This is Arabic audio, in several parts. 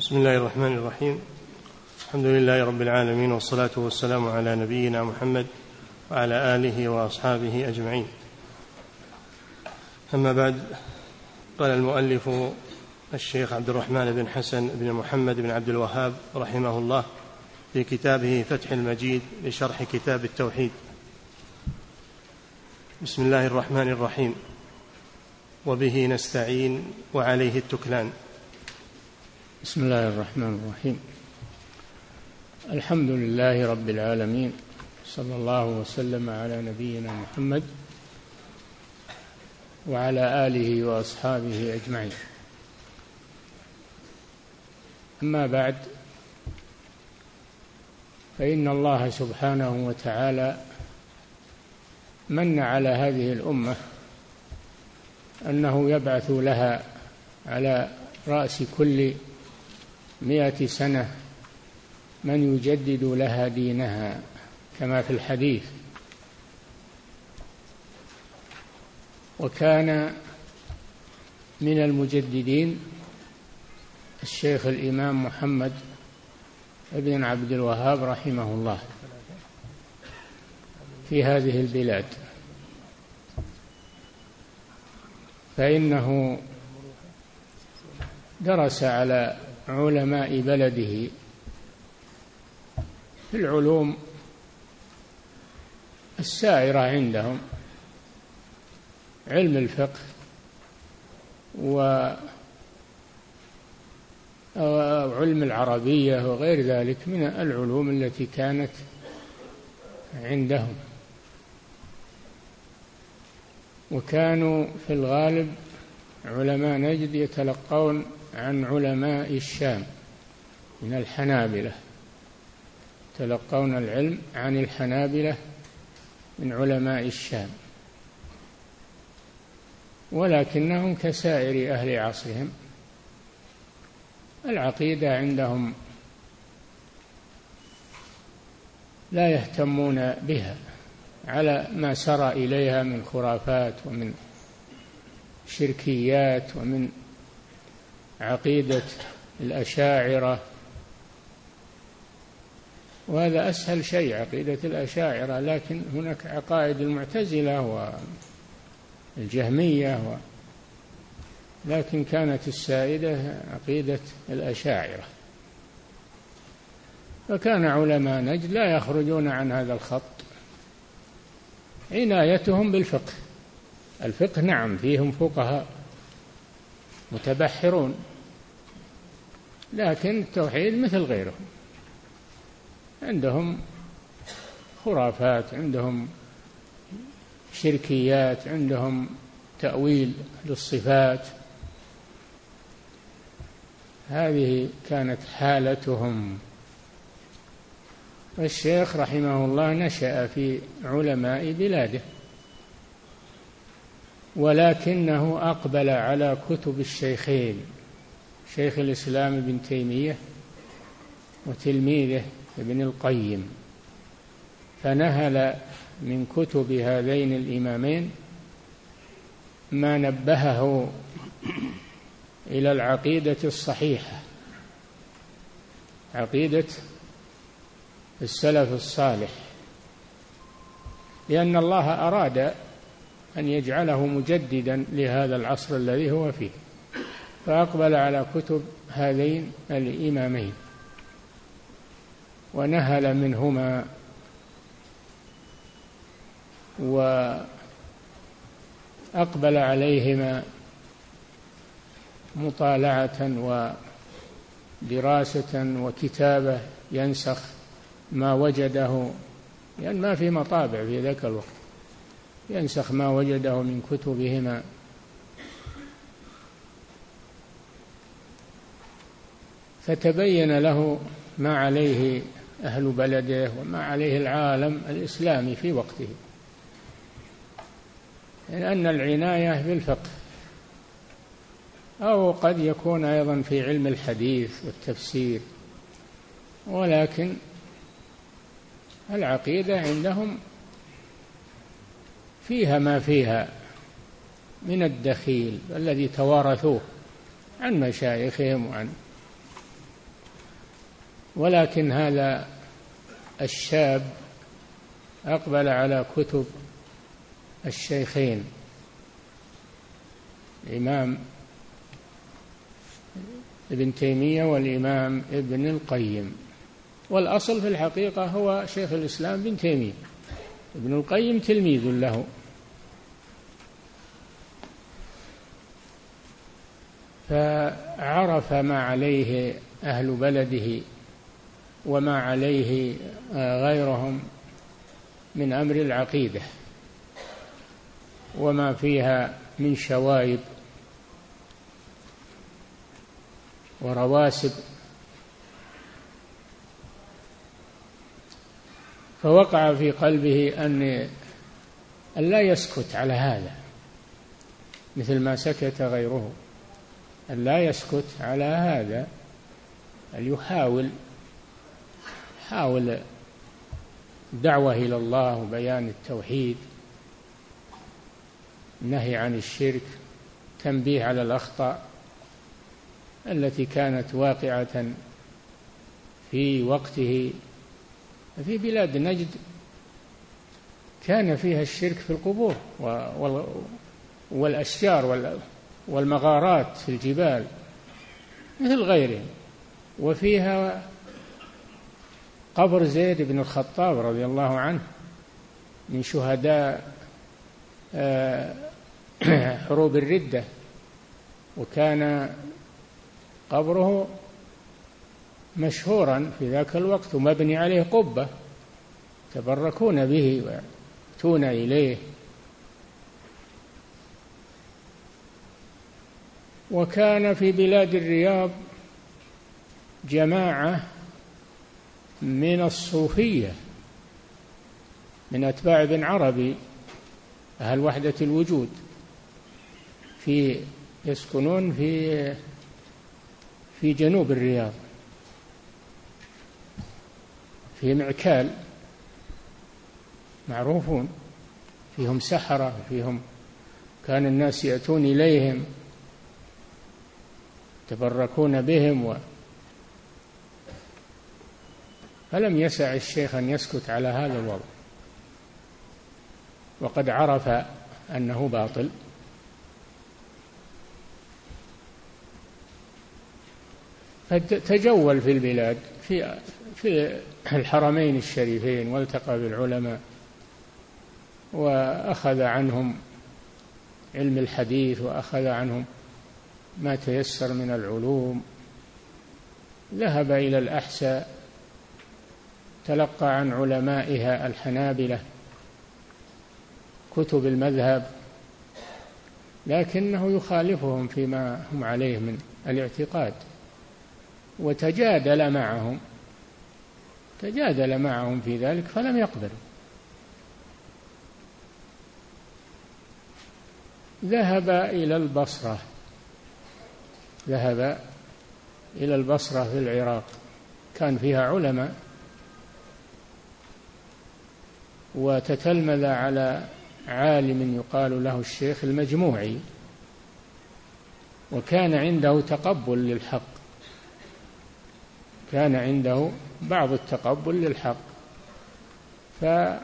بسم الله الرحمن الرحيم. الحمد لله رب العالمين والصلاة والسلام على نبينا محمد وعلى آله وأصحابه أجمعين. أما بعد قال المؤلف الشيخ عبد الرحمن بن حسن بن محمد بن عبد الوهاب رحمه الله في كتابه فتح المجيد لشرح كتاب التوحيد. بسم الله الرحمن الرحيم. وبه نستعين وعليه التكلان. بسم الله الرحمن الرحيم. الحمد لله رب العالمين. صلى الله وسلم على نبينا محمد وعلى آله وأصحابه أجمعين. أما بعد فإن الله سبحانه وتعالى من على هذه الأمة أنه يبعث لها على رأس كل مئة سنة من يجدد لها دينها كما في الحديث. وكان من المجددين الشيخ الإمام محمد بن عبد الوهاب رحمه الله في هذه البلاد. فإنه درس على علماء بلده في العلوم السائرة عندهم علم الفقه وعلم العربية وغير ذلك من العلوم التي كانت عندهم. وكانوا في الغالب علماء نجد يتلقون عن علماء الشام من الحنابلة. تلقون العلم عن الحنابلة من علماء الشام. ولكنهم كسائر أهل عصرهم. العقيدة عندهم لا يهتمون بها على ما سرى إليها من خرافات ومن شركيات ومن عقيدة الأشاعرة. وهذا أسهل شيء عقيدة الأشاعرة لكن هناك عقائد المعتزلة والجهمية و لكن كانت السائدة عقيدة الأشاعرة. فكان علماء نجد لا يخرجون عن هذا الخط. عنايتهم بالفقه. الفقه نعم فيهم فقهاء متبحرون. لكن التوحيد مثل غيرهم عندهم خرافات عندهم شركيات عندهم تأويل للصفات. هذه كانت حالتهم. الشيخ رحمه الله نشأ في علماء بلاده ولكنه أقبل على كتب الشيخين. شيخ الإسلام ابن تيمية وتلميذه ابن القيم. فنهل من كتب هذين الإمامين ما نبهه إلى العقيدة الصحيحة عقيدة السلف الصالح لأن الله أراد أن يجعله مجددا لهذا العصر الذي هو فيه. فأقبل على كتب هذين الإمامين ونهل منهما وأقبل عليهما مطالعة ودراسة وكتابة ينسخ ما وجده لأن ما في مطابع في ذاك الوقت ينسخ ما وجده من كتبهما فتبين له ما عليه أهل بلده وما عليه العالم الإسلامي في وقته. لأن العناية بالفقه أو قد يكون أيضا في علم الحديث والتفسير ولكن العقيدة عندهم فيها ما فيها من الدخيل الذي توارثوه عن مشايخهم وعن ولكن هذا الشاب أقبل على كتب الشيخين. الإمام ابن تيمية والإمام ابن القيم. والأصل في الحقيقة هو شيخ الإسلام ابن تيمية. ابن القيم تلميذ له. فعرف ما عليه أهل بلده وما عليه غيرهم من أمر العقيدة. وما فيها من شوائب ورواسب. فوقع في قلبه أن أن لا يسكت على هذا مثل ما سكت غيره أن لا يسكت على هذا أن يحاول حاول دعوة إلى الله وبيان التوحيد النهي عن الشرك تنبيه على الأخطاء التي كانت واقعة في وقته في بلاد نجد كان فيها الشرك في القبور والأشجار والمغارات في الجبال مثل غيرهم وفيها قبر زيد بن الخطاب رضي الله عنه من شهداء آه، حروب الردة. وكان قبره مشهورا في ذاك الوقت ومبني عليه قبة تبركون به ويأتون إليه. وكان في بلاد الرياض جماعة من الصوفية من أتباع ابن عربي أهل وحدة الوجود في يسكنون في في جنوب الرياض في معكال معروفون فيهم سحرة فيهم كان الناس يأتون إليهم يتبركون بهم فلم يسع الشيخ أن يسكت على هذا الوضع. وقد عرف أنه باطل. فتجول في البلاد في في الحرمين الشريفين والتقى بالعلماء وأخذ عنهم علم الحديث وأخذ عنهم ما تيسر من العلوم. ذهب إلى الأحساء. تلقى عن علمائها الحنابلة كتب المذهب لكنه يخالفهم فيما هم عليه من الاعتقاد وتجادل معهم تجادل معهم في ذلك فلم يقبلوا ذهب إلى البصرة ذهب إلى البصرة في العراق كان فيها علماء وتتلمذ على عالم يقال له الشيخ المجموعي وكان عنده تقبل للحق. كان عنده بعض التقبل للحق. فرغب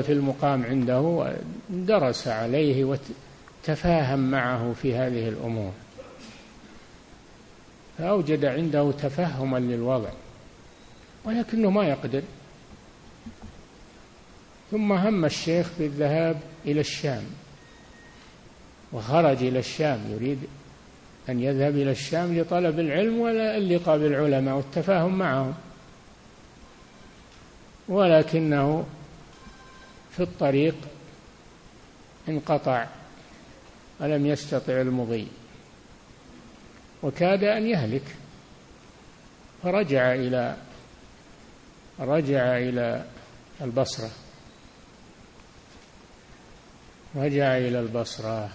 في المقام عنده ودرس عليه وتفاهم معه في هذه الأمور. فأوجد عنده تفهما للوضع ولكنه ما يقدر. ثم هم الشيخ بالذهاب إلى الشام وخرج إلى الشام يريد أن يذهب إلى الشام لطلب العلم ولا اللقاء بالعلماء والتفاهم معهم. ولكنه في الطريق انقطع ولم يستطع المضي وكاد أن يهلك. فرجع إلى رجع إلى البصرة. رجع إلى البصرة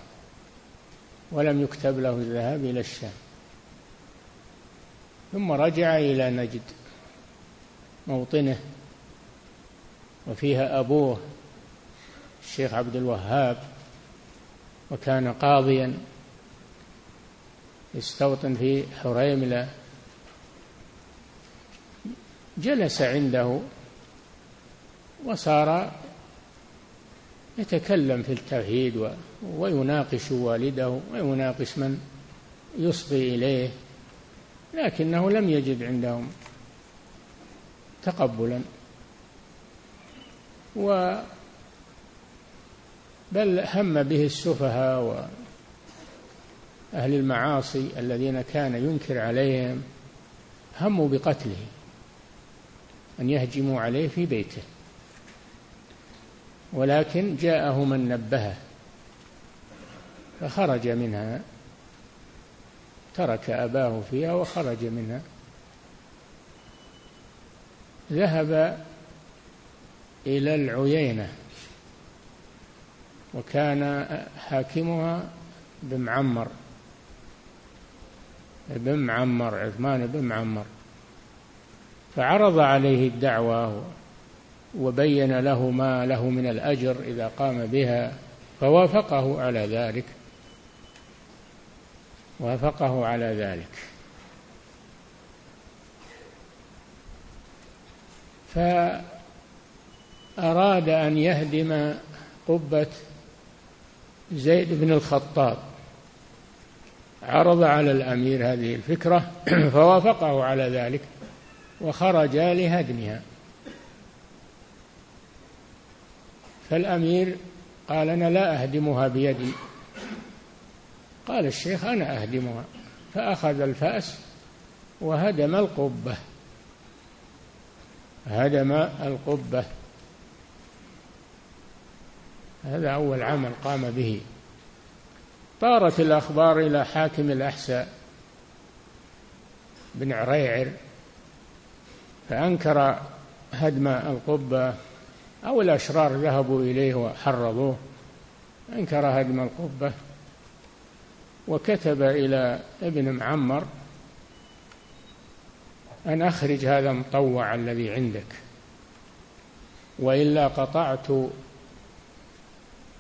ولم يكتب له الذهاب إلى الشام. ثم رجع إلى نجد موطنه وفيها أبوه الشيخ عبد الوهاب وكان قاضيا يستوطن في حريملة. جلس عنده وصار يتكلم في التوحيد ويناقش والده ويناقش من يصغي إليه لكنه لم يجد عندهم تقبلا. و بل هم به السفهاء وأهل المعاصي الذين كان ينكر عليهم هموا بقتله أن يهجموا عليه في بيته. ولكن جاءه من نبهه فخرج منها ترك أباه فيها وخرج منها. ذهب إلى العيينة وكان حاكمها بمعمر بن معمر عثمان بن معمر فعرض عليه الدعوة وبين له ما له من الأجر إذا قام بها فوافقه على ذلك. وافقه على ذلك. فأراد أن يهدم قبة زيد بن الخطاب. عرض على الأمير هذه الفكرة فوافقه على ذلك وخرج لهدمها. فالأمير قال أنا لا أهدمها بيدي. قال الشيخ أنا أهدمها. فأخذ الفأس وهدم القبة. هدم القبة. هذا أول عمل قام به. طارت الأخبار إلى حاكم الأحساء بن عريعر فأنكر هدم القبة أو الأشرار ذهبوا إليه وحرضوه أنكر هدم القبة وكتب إلى ابن معمر أن أخرج هذا المطوع الذي عندك. وإلا قطعت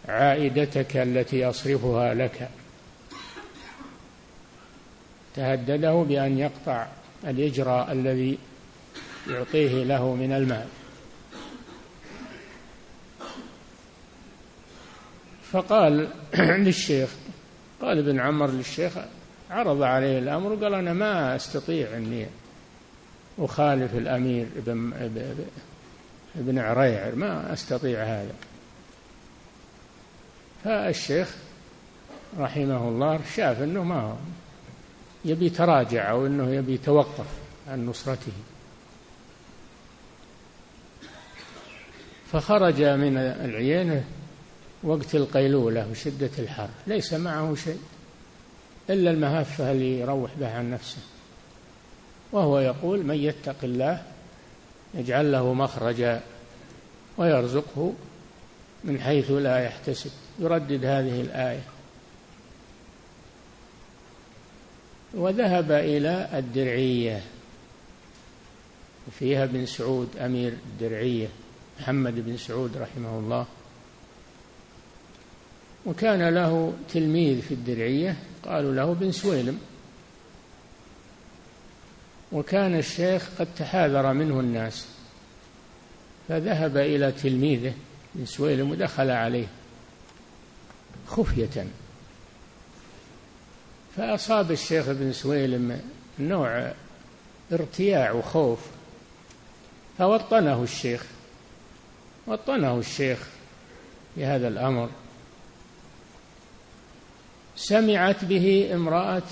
عائدتك التي أصرفها لك. تهدده بأن يقطع الإجراء الذي يعطيه له من المال. فقال للشيخ قال ابن عمر للشيخ عرض عليه الأمر وقال أنا ما أستطيع أني أخالف الأمير ابن, ابن عريعر ما أستطيع هذا. فالشيخ رحمه الله شاف أنه ما يبي تراجع أو أنه يبي يتوقف عن نصرته. فخرج من العيينة وقت القيلولة وشدة الحر ليس معه شيء إلا المهفة اللي يروح بها عن نفسه. وهو يقول من يتق الله يجعل له مخرجا ويرزقه من حيث لا يحتسب. يردد هذه الآية. وذهب إلى الدرعية. فيها بن سعود أمير الدرعية محمد بن سعود رحمه الله. وكان له تلميذ في الدرعية قالوا له بن سويلم. وكان الشيخ قد تحاذر منه الناس فذهب إلى تلميذه بن سويلم ودخل عليه خفية. فأصاب الشيخ بن سويلم نوع ارتياع وخوف فوطنه الشيخ وطنه الشيخ بهذا الأمر. سمعت به امرأة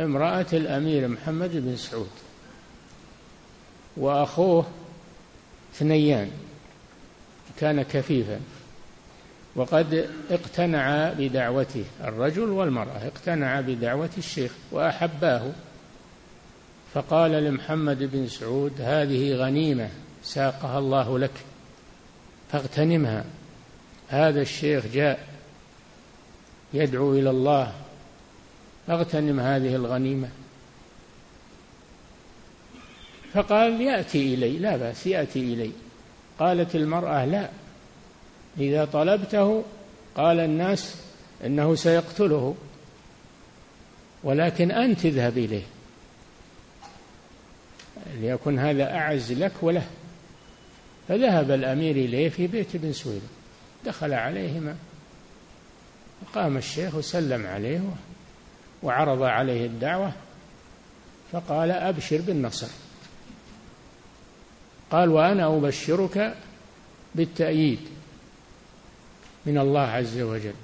امرأة الأمير محمد بن سعود وأخوه ثنيان كان كفيفا وقد اقتنع بدعوته الرجل والمرأة اقتنع بدعوة الشيخ وأحباه. فقال لمحمد بن سعود هذه غنيمة ساقها الله لك فاغتنمها هذا الشيخ جاء يدعو إلى الله. فاغتنم هذه الغنيمة. فقال يأتي إلي. لا بأس يأتي إلي. قالت المرأة لا. إذا طلبته قال الناس إنه سيقتله. ولكن أنت اذهب إليه. ليكن هذا أعز لك وله. فذهب الأمير إليه في بيت ابن سويد. دخل عليهما. قام الشيخ وسلم عليه وعرض عليه الدعوة فقال أبشر بالنصر. قال وأنا أبشرك بالتأييد من الله عز وجل.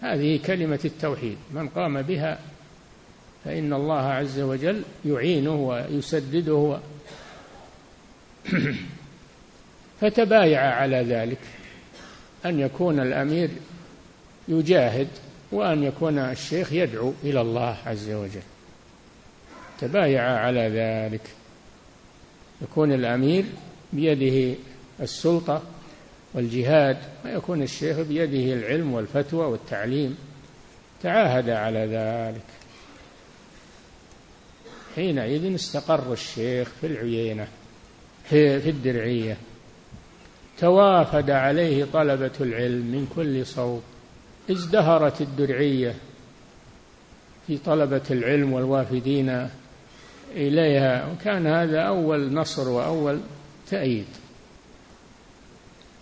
هذه كلمة التوحيد من قام بها فإن الله عز وجل يعينه ويسدده فتبايع على ذلك. أن يكون الأمير يجاهد وأن يكون الشيخ يدعو إلى الله عز وجل. تبايع على ذلك. يكون الأمير بيده السلطة والجهاد ويكون الشيخ بيده العلم والفتوى والتعليم. تعاهد على ذلك. حينئذ استقر الشيخ في العيينة في, الدرعية. توافد عليه طلبة العلم من كل صوب ازدهرت الدرعية في طلبة العلم والوافدين إليها وكان هذا أول نصر وأول تأييد.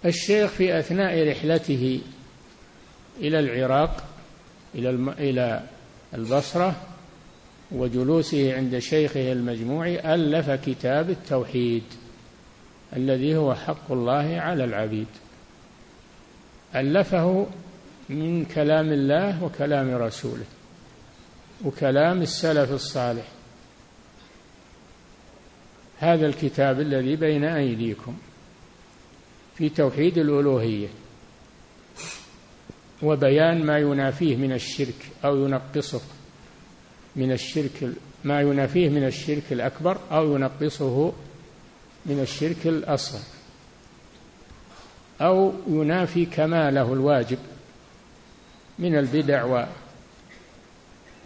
الشيخ في أثناء رحلته إلى العراق إلى إلى البصرة وجلوسه عند شيخه المجموعي ألف كتاب التوحيد الذي هو حق الله على العبيد. ألفه من كلام الله وكلام رسوله وكلام السلف الصالح. هذا الكتاب الذي بين أيديكم في توحيد الألوهية وبيان ما ينافيه من الشرك أو ينقصه من الشرك ما ينافيه من الشرك الأكبر أو ينقصه من الشرك الأصغر أو ينافي كماله الواجب. من البدع و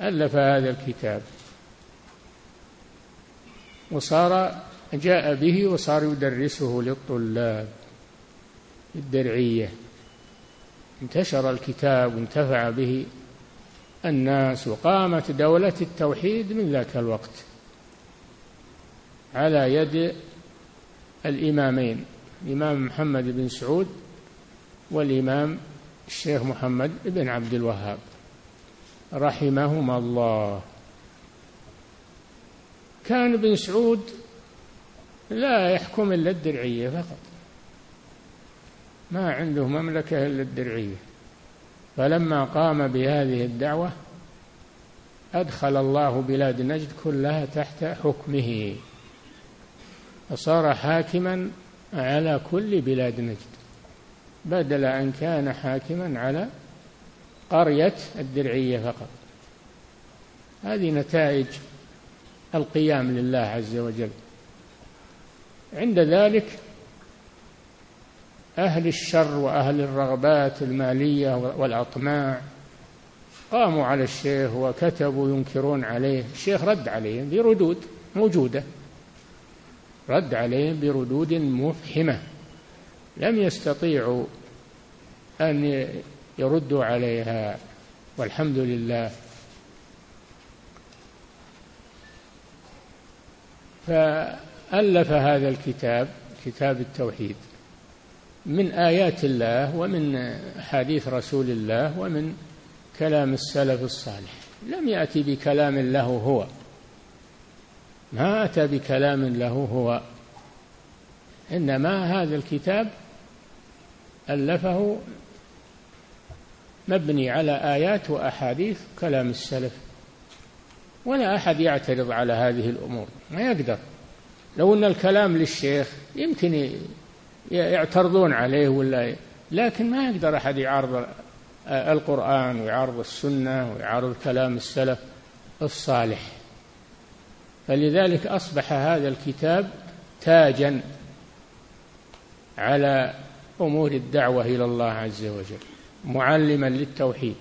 ألف هذا الكتاب. وصار جاء به وصار يدرسه للطلاب الدرعية. انتشر الكتاب وانتفع به الناس وقامت دولة التوحيد من ذاك الوقت على يد الإمامين الإمام محمد بن سعود والإمام الشيخ محمد بن عبد الوهاب. رحمهما الله. كان ابن سعود لا يحكم إلا الدرعية فقط. ما عنده مملكة إلا الدرعية. فلما قام بهذه الدعوة أدخل الله بلاد نجد كلها تحت حكمه. فصار حاكما على كل بلاد نجد. بدل أن كان حاكما على قرية الدرعية فقط. هذه نتائج القيام لله عز وجل. عند ذلك أهل الشر وأهل الرغبات المالية والأطماع قاموا على الشيخ وكتبوا ينكرون عليه. الشيخ رد عليهم بردود موجودة. رد عليهم بردود مفحمة. لم يستطيعوا أن يردوا عليها والحمد لله. فألف هذا الكتاب كتاب التوحيد من آيات الله ومن حديث رسول الله ومن كلام السلف الصالح. لم يأتي بكلام له هو. ما أتى بكلام له هو. إنما هذا الكتاب ألفه مبني على آيات وأحاديث كلام السلف. ولا أحد يعترض على هذه الأمور ما يقدر. لو أن الكلام للشيخ يمكن يعترضون عليه ولا لكن ما يقدر أحد يعارض القرآن ويعارض السنة ويعارض كلام السلف الصالح. فلذلك أصبح هذا الكتاب تاجا على أمور الدعوة إلى الله عز وجل معلما للتوحيد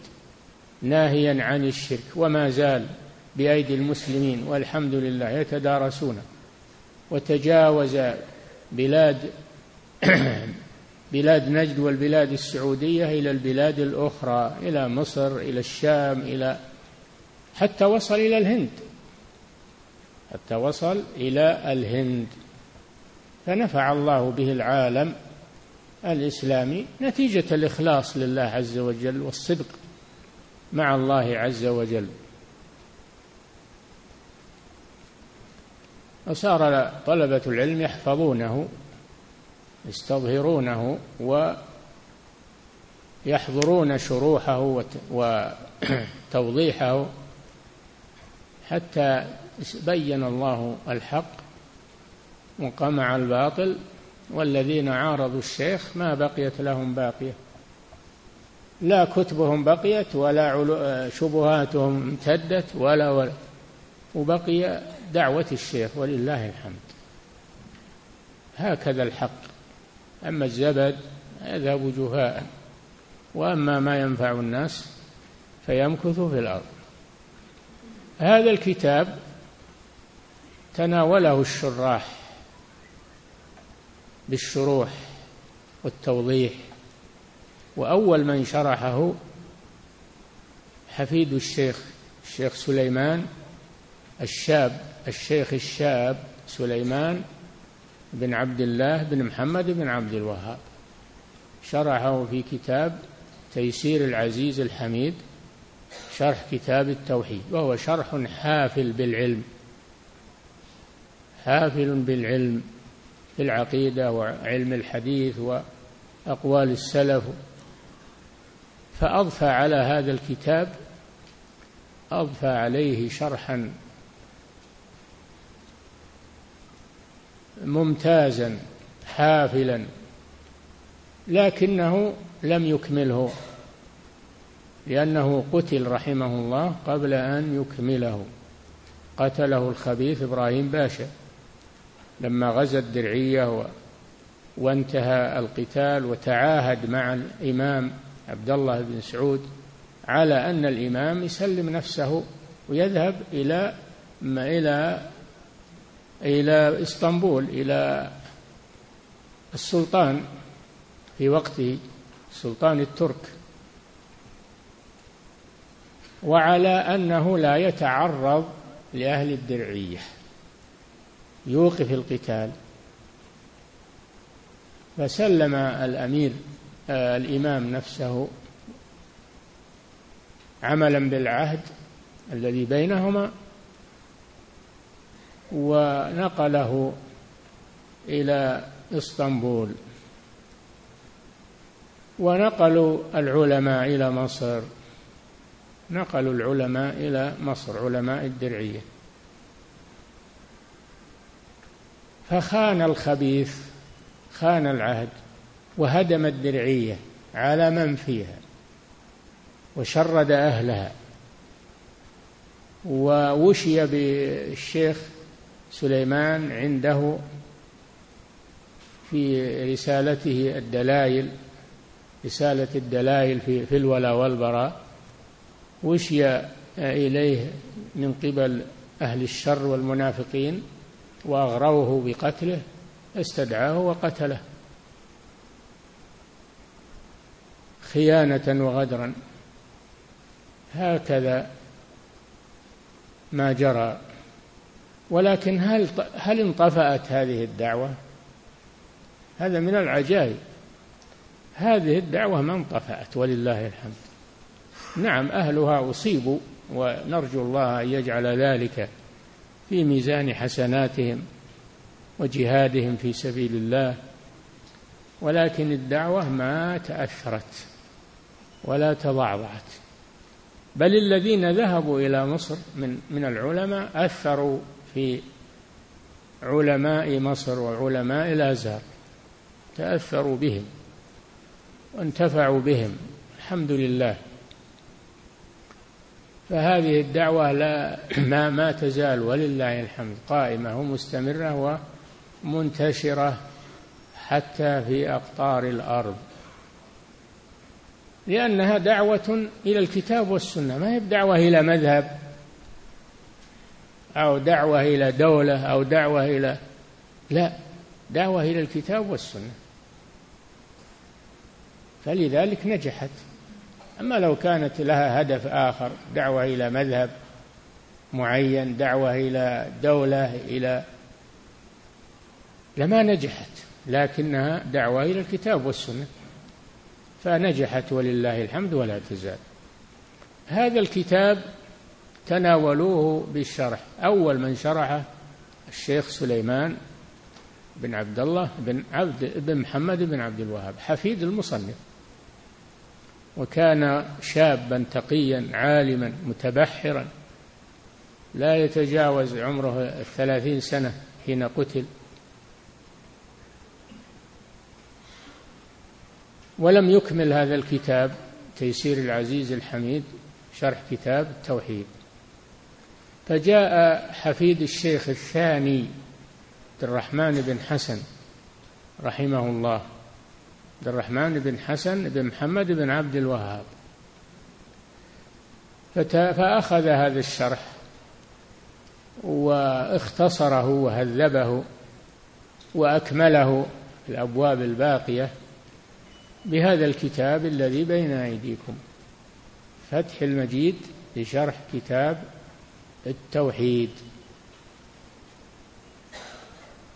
ناهيا عن الشرك وما زال بأيدي المسلمين والحمد لله يتدارسونه وتجاوز بلاد بلاد نجد والبلاد السعودية إلى البلاد الأخرى إلى مصر إلى الشام إلى حتى وصل إلى الهند. حتى وصل إلى الهند. فنفع الله به العالم الإسلامي نتيجة الإخلاص لله عز وجل والصدق مع الله عز وجل. وصار طلبة العلم يحفظونه يستظهرونه ويحضرون شروحه وتوضيحه حتى بين الله الحق وقمع الباطل والذين عارضوا الشيخ ما بقيت لهم باقية. لا كتبهم بقيت ولا شبهاتهم امتدت ولا ولا. وبقي دعوة الشيخ ولله الحمد. هكذا الحق. أما الزبد يذهب جهاء وأما ما ينفع الناس فيمكث في الأرض. هذا الكتاب تناوله الشراح بالشروح والتوضيح وأول من شرحه حفيد الشيخ الشيخ سليمان الشاب الشيخ الشاب سليمان بن عبد الله بن محمد بن عبد الوهاب. شرحه في كتاب تيسير العزيز الحميد شرح كتاب التوحيد وهو شرح حافل بالعلم حافل بالعلم. في العقيدة وعلم الحديث وأقوال السلف. فأضفى على هذا الكتاب أضفى عليه شرحا ممتازا حافلا لكنه لم يكمله لأنه قتل رحمه الله قبل أن يكمله. قتله الخبيث إبراهيم باشا. لما غزا الدرعية وانتهى القتال وتعاهد مع الإمام عبد الله بن سعود على أن الإمام يسلم نفسه ويذهب إلى إلى إلى إسطنبول إلى السلطان في وقته سلطان الترك. وعلى أنه لا يتعرض لأهل الدرعية. يوقف القتال. فسلم الأمير آه الإمام نفسه عملا بالعهد الذي بينهما ونقله إلى إسطنبول. ونقلوا العلماء إلى مصر. نقلوا العلماء إلى مصر علماء الدرعية. فخان الخبيث خان العهد وهدم الدرعية على من فيها وشرد أهلها. ووشي بالشيخ سليمان عنده في رسالته الدلائل رسالة الدلائل في, في الولاء والبراء. وشي إليه من قبل أهل الشر والمنافقين. وأغروه بقتله استدعاه وقتله. خيانة وغدرا. هكذا ما جرى. ولكن هل هل انطفأت هذه الدعوة؟ هذا من العجائب. هذه الدعوة ما انطفأت ولله الحمد. نعم أهلها أصيبوا ونرجو الله أن يجعل ذلك في ميزان حسناتهم وجهادهم في سبيل الله ولكن الدعوة ما تأثرت ولا تضعضعت. بل الذين ذهبوا إلى مصر من من العلماء أثروا في علماء مصر وعلماء الأزهر تأثروا بهم وانتفعوا بهم. الحمد لله. فهذه الدعوة لا ما ما تزال ولله الحمد قائمة ومستمرة ومنتشرة حتى في أقطار الأرض. لأنها دعوة إلى الكتاب والسنة ما هي دعوه إلى مذهب أو دعوة إلى دولة أو دعوة إلى لا دعوة إلى الكتاب والسنة. فلذلك نجحت. أما لو كانت لها هدف آخر دعوة إلى مذهب معين دعوة إلى دولة إلى لما نجحت لكنها دعوة إلى الكتاب والسنة فنجحت ولله الحمد ولا تزال. هذا الكتاب تناولوه بالشرح. أول من شرحه الشيخ سليمان بن عبد الله بن عبد بن محمد بن عبد الوهاب حفيد المصنف. وكان شابا تقيا عالما متبحرا لا يتجاوز عمره الثلاثين سنة حين قتل. ولم يكمل هذا الكتاب تيسير العزيز الحميد شرح كتاب التوحيد. فجاء حفيد الشيخ الثاني عبد الرحمن بن حسن رحمه الله. عبد الرحمن بن حسن بن محمد بن عبد الوهاب. فأخذ هذا الشرح واختصره وهذبه وأكمله الأبواب الباقية بهذا الكتاب الذي بين أيديكم. فتح المجيد لشرح كتاب التوحيد.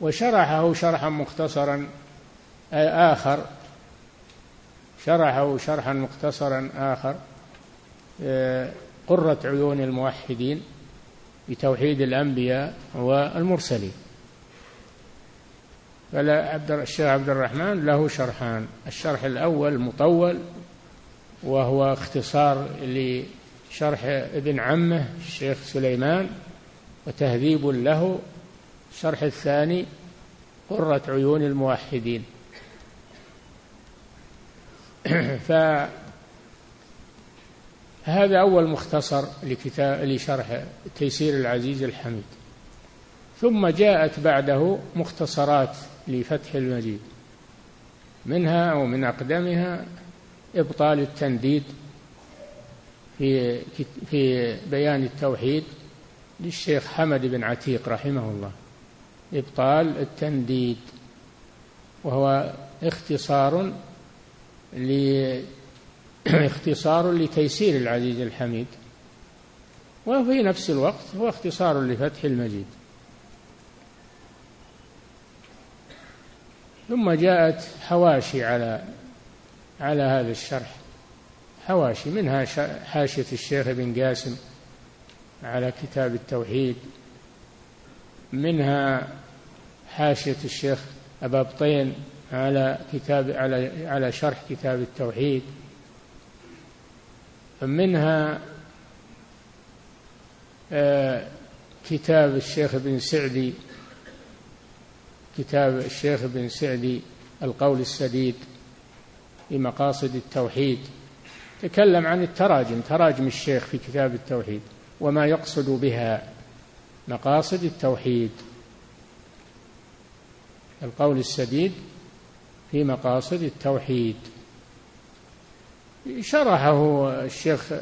وشرحه شرحا مختصرا آخر شرحه شرحا مختصرا آخر آه، قرة عيون الموحدين بتوحيد الأنبياء والمرسلين. فلا عبد الشيخ عبد الرحمن له شرحان الشرح الأول مطول وهو اختصار لشرح ابن عمه الشيخ سليمان وتهذيب له. الشرح الثاني قرة عيون الموحدين. فهذا أول مختصر لكتاب لشرح تيسير العزيز الحميد. ثم جاءت بعده مختصرات لفتح المجيد منها أو من أقدمها إبطال التنديد في في بيان التوحيد للشيخ حمد بن عتيق رحمه الله. إبطال التنديد وهو اختصار اختصار لتيسير العزيز الحميد. وفي نفس الوقت هو اختصار لفتح المجيد. ثم جاءت حواشي على على هذا الشرح. حواشي منها حاشية الشيخ ابن قاسم على كتاب التوحيد. منها حاشية الشيخ أبا بطين على كتاب على على شرح كتاب التوحيد. منها آه، كتاب الشيخ ابن سعدي كتاب الشيخ ابن سعدي القول السديد في مقاصد التوحيد. تكلم عن التراجم تراجم الشيخ في كتاب التوحيد وما يقصد بها مقاصد التوحيد. القول السديد في مقاصد التوحيد. شرحه الشيخ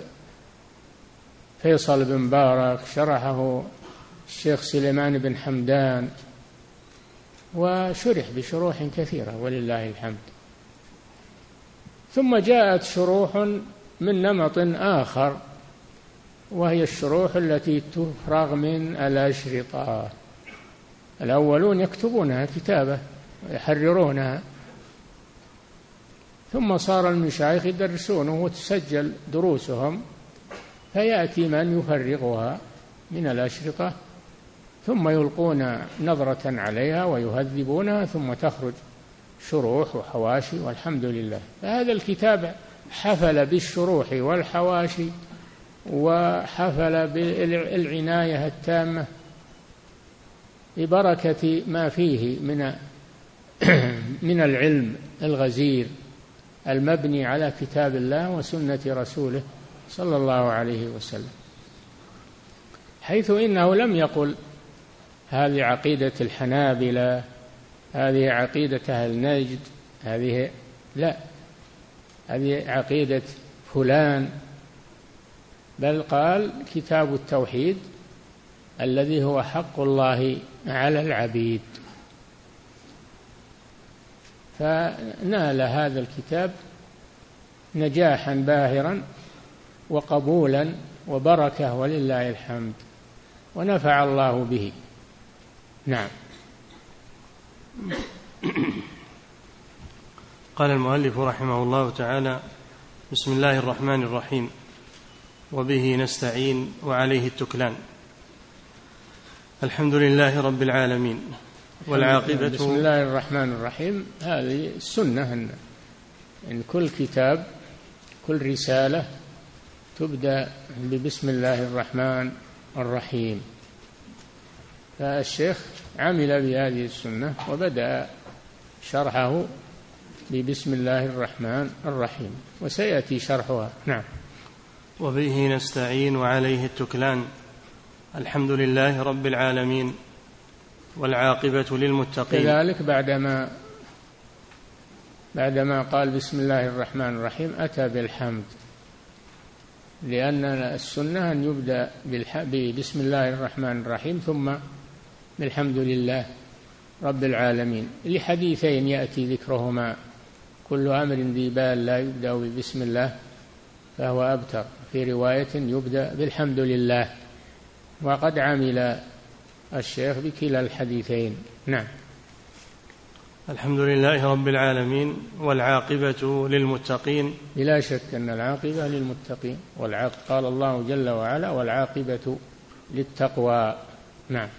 فيصل بن بارك شرحه الشيخ سليمان بن حمدان وشرح بشروح كثيرة ولله الحمد. ثم جاءت شروح من نمط آخر وهي الشروح التي تفرغ من الأشرطة. الأولون يكتبونها كتابة ويحررونها ثم صار المشايخ يدرسونه وتسجل دروسهم فيأتي من يفرغها من الأشرطة ثم يلقون نظرة عليها ويهذبونها ثم تخرج شروح وحواشي والحمد لله. فهذا الكتاب حفل بالشروح والحواشي وحفل بالعناية التامة ببركة ما فيه من من العلم الغزير. المبني على كتاب الله وسنة رسوله صلى الله عليه وسلم. حيث إنه لم يقل هذه عقيدة الحنابلة هذه عقيدة أهل نجد هذه لا هذه عقيدة فلان بل قال كتاب التوحيد الذي هو حق الله على العبيد. فنال هذا الكتاب نجاحا باهرا وقبولا وبركة ولله الحمد ونفع الله به. نعم. قال المؤلف رحمه الله تعالى بسم الله الرحمن الرحيم. وبه نستعين وعليه التكلان. الحمد لله رب العالمين. والعاقبة. بسم الله الرحمن الرحيم. هذه السنة أن إن كل كتاب كل رسالة تبدأ ببسم الله الرحمن الرحيم. فالشيخ عمل بهذه السنة وبدأ شرحه ببسم الله الرحمن الرحيم. وسيأتي شرحها. نعم. وبه نستعين وعليه التكلان. الحمد لله رب العالمين. والعاقبة للمتقين. كذلك بعدما بعدما قال بسم الله الرحمن الرحيم أتى بالحمد لأن السنة أن يبدأ بسم الله الرحمن الرحيم ثم بالحمد لله رب العالمين. لحديثين يأتي ذكرهما. كل أمر ذي بال لا يبدأ ببسم الله فهو أبتر. في رواية يبدأ بالحمد لله. وقد عمل الشيخ بكلا الحديثين. نعم. الحمد لله رب العالمين والعاقبة للمتقين. بلا شك أن العاقبة للمتقين والعاق قال الله جل وعلا والعاقبة للتقوى. نعم.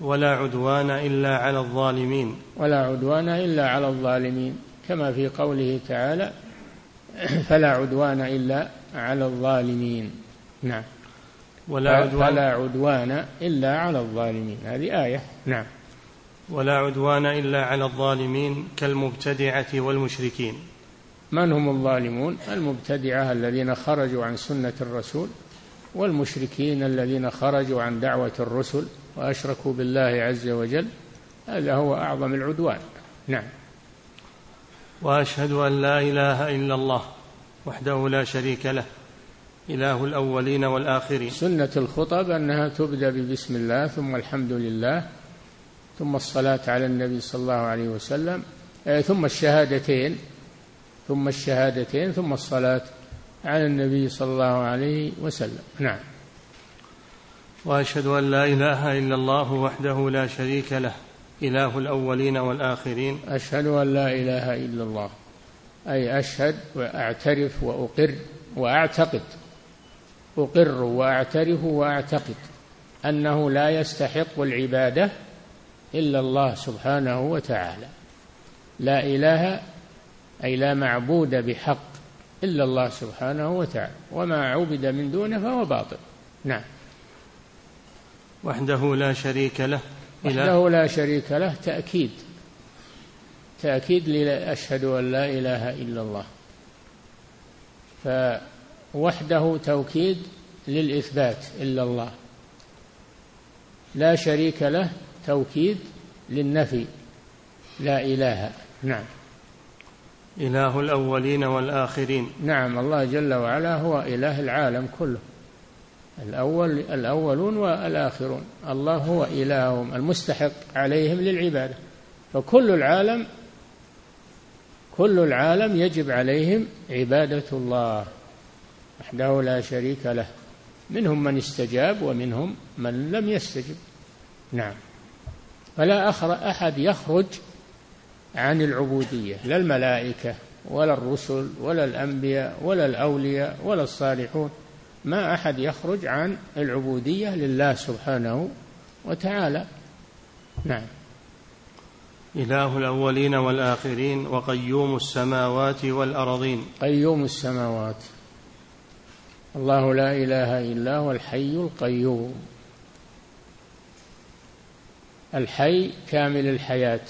ولا عدوان إلا على الظالمين. ولا عدوان إلا على الظالمين. كما في قوله تعالى فلا عدوان إلا على الظالمين نعم. ولا عدوان. فلا عدوان إلا على الظالمين. هذه آية. نعم. ولا عدوان إلا على الظالمين كالمبتدعة والمشركين. من هم الظالمون؟ المبتدعة الذين خرجوا عن سنة الرسول والمشركين الذين خرجوا عن دعوة الرسل وأشركوا بالله عز وجل. هذا هو أعظم العدوان. نعم. وأشهد أن لا إله إلا الله وحده لا شريك له إله الأولين والآخرين. سنة الخطب أنها تبدأ ببسم الله ثم الحمد لله ثم الصلاة على النبي صلى الله عليه وسلم ثم الشهادتين ثم الشهادتين ثم الصلاة على النبي صلى الله عليه وسلم. نعم. وأشهد أن لا إله إلا الله وحده لا شريك له إله الأولين والآخرين. أشهد أن لا إله إلا الله أي أشهد وأعترف وأقر وأعتقد أقر وأعترف وأعتقد أنه لا يستحق العبادة إلا الله سبحانه وتعالى. لا إله أي لا معبود بحق إلا الله سبحانه وتعالى. وما عبد من دونه فهو باطل. نعم. وحده لا شريك له. وحده لا شريك له. تأكيد. تأكيد أشهد أن لا إله إلا الله. فوحده توكيد للإثبات إلا الله. لا شريك له توكيد للنفي. لا إله. نعم. إله الأولين والآخرين. نعم. الله جل وعلا هو إله العالم كله. الأول الأولون والآخرون. الله هو إلههم المستحق عليهم للعبادة. فكل العالم كل العالم يجب عليهم عبادة الله. وحده لا شريك له. منهم من استجاب ومنهم من لم يستجب. نعم. فلا أحد يخرج عن العبودية. لا الملائكة ولا الرسل ولا الأنبياء ولا الأولياء ولا الصالحون. ما أحد يخرج عن العبودية لله سبحانه وتعالى. نعم. إله الأولين والآخرين وقيوم السماوات والأرضين. قيوم السماوات. الله لا إله إلا هو الحي القيوم. الحي كامل الحياة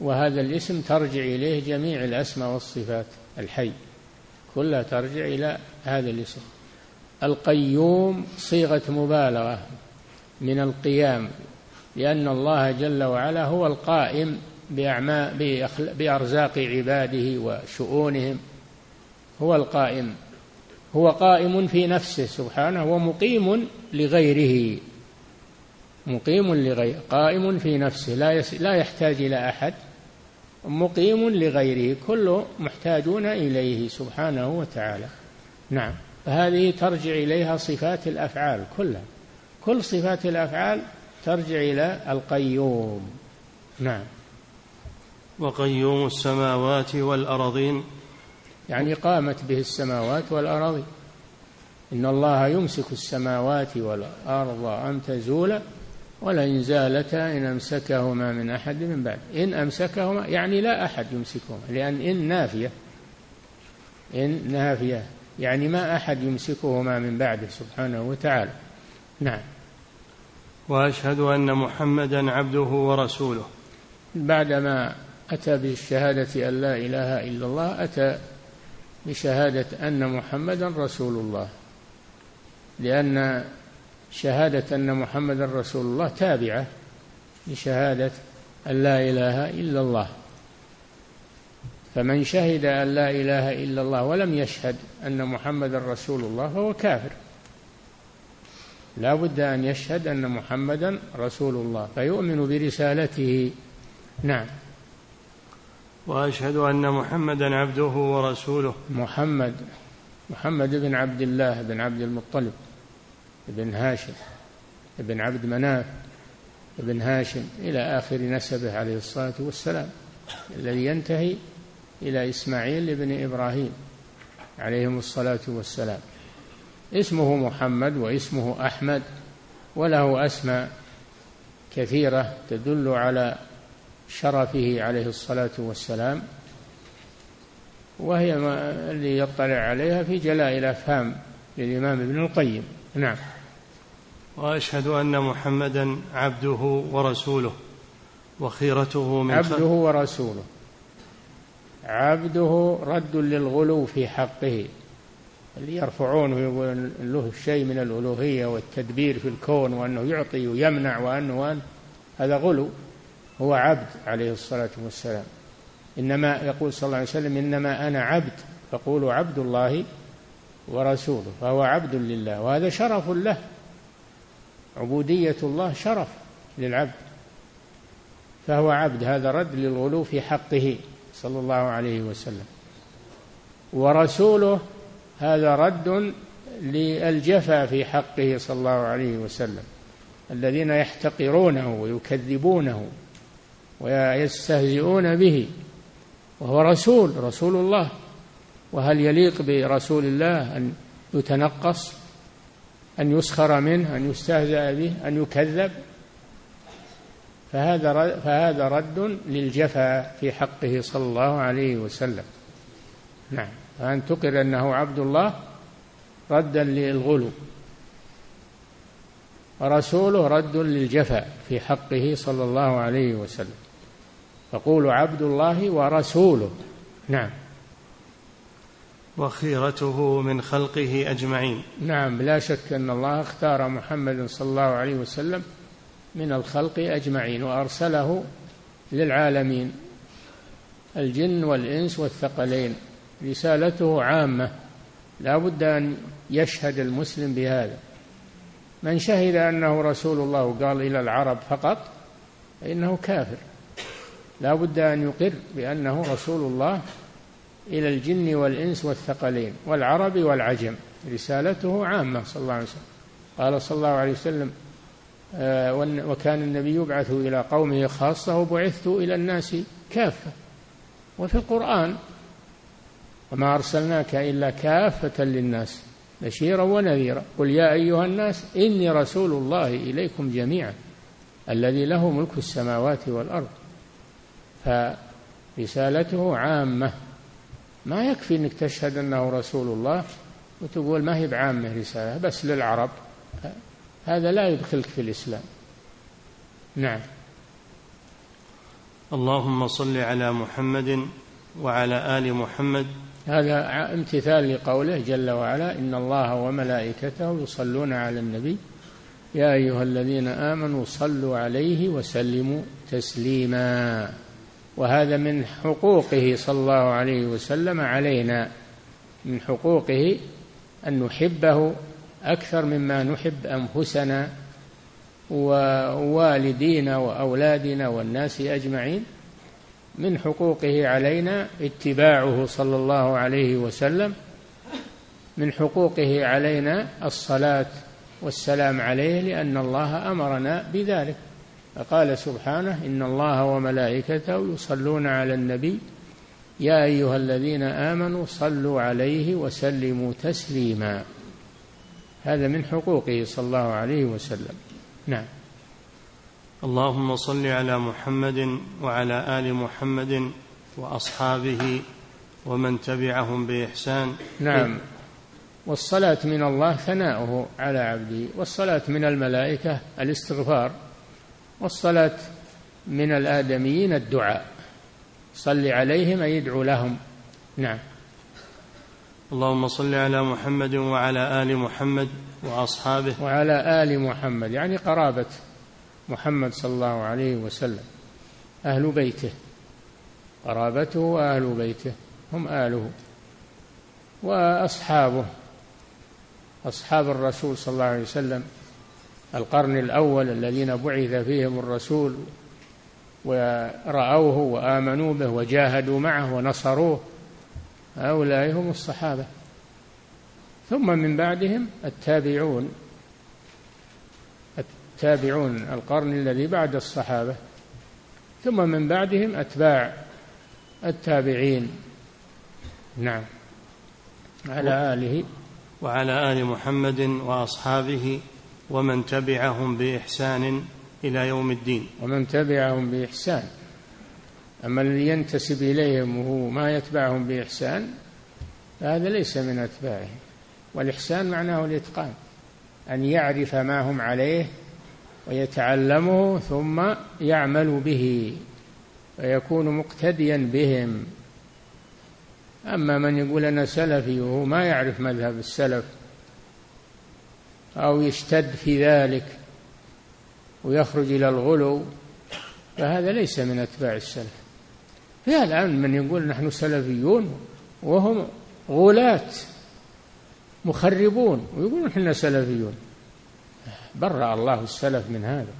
وهذا الاسم ترجع إليه جميع الأسماء والصفات. الحي كلها ترجع إلى هذا الاسم. القيوم صيغة مبالغة من القيام لأن الله جل وعلا هو القائم بأرزاق عباده وشؤونهم. هو القائم هو قائم في نفسه سبحانه ومقيم لغيره. مقيم لغيره قائم في نفسه لا لا يحتاج إلى أحد. مقيم لغيره كل محتاجون إليه سبحانه وتعالى. نعم. فهذه ترجع إليها صفات الأفعال كلها. كل صفات الأفعال ترجع إلى القيوم. نعم. وقيوم السماوات والأرضين يعني قامت به السماوات والأراضين إن الله يمسك السماوات والأرض أن تزولا ولئن زالتا إن أمسكهما من أحد من بعد. إن أمسكهما يعني لا أحد يمسكهما لأن إن نافية إن نافية يعني ما أحد يمسكهما من بعده سبحانه وتعالى. نعم. وأشهد أن محمدا عبده ورسوله. بعدما أتى بالشهادة أن لا إله إلا الله أتى بشهادة أن محمدا رسول الله. لأن شهادة أن محمدا رسول الله تابعة لشهادة أن لا إله إلا الله. فمن شهد أن لا إله إلا الله ولم يشهد أن محمدا رسول الله فهو كافر. لا بد أن يشهد أن محمدا رسول الله فيؤمن برسالته. نعم. وأشهد أن محمدا عبده ورسوله. محمد محمد بن عبد الله بن عبد المطلب بن هاشم بن عبد مناف بن هاشم إلى آخر نسبه عليه الصلاة والسلام الذي ينتهي إلى إسماعيل بن إبراهيم عليهم الصلاة والسلام. اسمه محمد واسمه أحمد وله أسماء كثيرة تدل على شرفه عليه الصلاة والسلام وهي ما اللي يطلع عليها في جلاء الأفهام للإمام ابن القيم. نعم. وأشهد أن محمدا عبده ورسوله وخيرته من عبده ورسوله. عبده رد للغلو في حقه. اللي يرفعونه يقول له شيء من الألوهية والتدبير في الكون وأنه يعطي ويمنع وأنه, وأنه هذا غلو. هو عبد عليه الصلاة والسلام. إنما يقول صلى الله عليه وسلم إنما أنا عبد فقولوا عبد الله ورسوله فهو عبد لله وهذا شرف له. عبودية الله شرف للعبد فهو عبد هذا رد للغلو في حقه صلى الله عليه وسلم. ورسوله هذا رد للجفا في حقه صلى الله عليه وسلم الذين يحتقرونه ويكذبونه. ويستهزئون به وهو رسول رسول الله. وهل يليق برسول الله أن يتنقص أن يسخر منه أن يستهزأ به أن يكذب؟ فهذا فهذا رد للجفا في حقه صلى الله عليه وسلم. نعم. فأن تقر أنه عبد الله ردا للغلو. ورسوله رد للجفا في حقه صلى الله عليه وسلم. فقولوا عبد الله ورسوله. نعم. وخيرته من خلقه أجمعين. نعم لا شك أن الله اختار محمد صلى الله عليه وسلم من الخلق أجمعين وأرسله للعالمين الجن والإنس والثقلين. رسالته عامة. لا بد أن يشهد المسلم بهذا. من شهد أنه رسول الله وقال إلى العرب فقط فإنه كافر. لا بد أن يقر بأنه رسول الله إلى الجن والإنس والثقلين والعرب والعجم رسالته عامة صلى الله عليه وسلم. قال صلى الله عليه وسلم آه، وكان النبي يبعث إلى قومه خاصة وبعثت إلى الناس كافة. وفي القرآن وما أرسلناك إلا كافة للناس بشيرا ونذيرا. قل يا أيها الناس إني رسول الله إليكم جميعا الذي له ملك السماوات والأرض. فرسالته عامة. ما يكفي إنك تشهد أنه رسول الله وتقول ما هي بعامة رسالة بس للعرب. هذا لا يدخلك في الإسلام. نعم. اللهم صل على محمد وعلى آل محمد. هذا امتثال لقوله جل وعلا إن الله وملائكته يصلون على النبي. يا أيها الذين آمنوا صلوا عليه وسلموا تسليما. وهذا من حقوقه صلى الله عليه وسلم علينا من حقوقه أن نحبه أكثر مما نحب أنفسنا ووالدينا وأولادنا والناس أجمعين. من حقوقه علينا اتباعه صلى الله عليه وسلم. من حقوقه علينا الصلاة والسلام عليه لأن الله أمرنا بذلك. فقال سبحانه إن الله وملائكته يصلون على النبي يا أيها الذين آمنوا صلوا عليه وسلموا تسليما. هذا من حقوقه صلى الله عليه وسلم. نعم. اللهم صل على محمد وعلى آل محمد وأصحابه ومن تبعهم بإحسان. نعم. والصلاة من الله ثناؤه على عبده والصلاة من الملائكة الاستغفار. والصلاة من الآدميين الدعاء. صل عليهم أي يدعو لهم. نعم. اللهم صل على محمد وعلى آل محمد وأصحابه. وعلى آل محمد يعني قرابة محمد صلى الله عليه وسلم. أهل بيته. قرابته وأهل بيته. هم آله. وأصحابه. أصحاب الرسول صلى الله عليه وسلم. القرن الأول الذين بعث فيهم الرسول ورأوه وآمنوا به وجاهدوا معه ونصروه هؤلاء هم الصحابة. ثم من بعدهم التابعون التابعون القرن الذي بعد الصحابة. ثم من بعدهم أتباع التابعين. نعم. على آله. وعلى آل محمد وأصحابه ومن تبعهم بإحسان إلى يوم الدين. ومن تبعهم بإحسان. أما الذي ينتسب إليهم وهو ما يتبعهم بإحسان فهذا ليس من أتباعه. والإحسان معناه الإتقان أن يعرف ما هم عليه ويتعلمه ثم يعمل به فيكون مقتديا بهم. أما من يقول أنا سلفي وهو ما يعرف مذهب السلف أو يشتد في ذلك ويخرج إلى الغلو فهذا ليس من أتباع السلف. في الآن من يقول نحن سلفيون وهم غلاة مخربون ويقولون إحنا سلفيون. برأ الله السلف من هذا.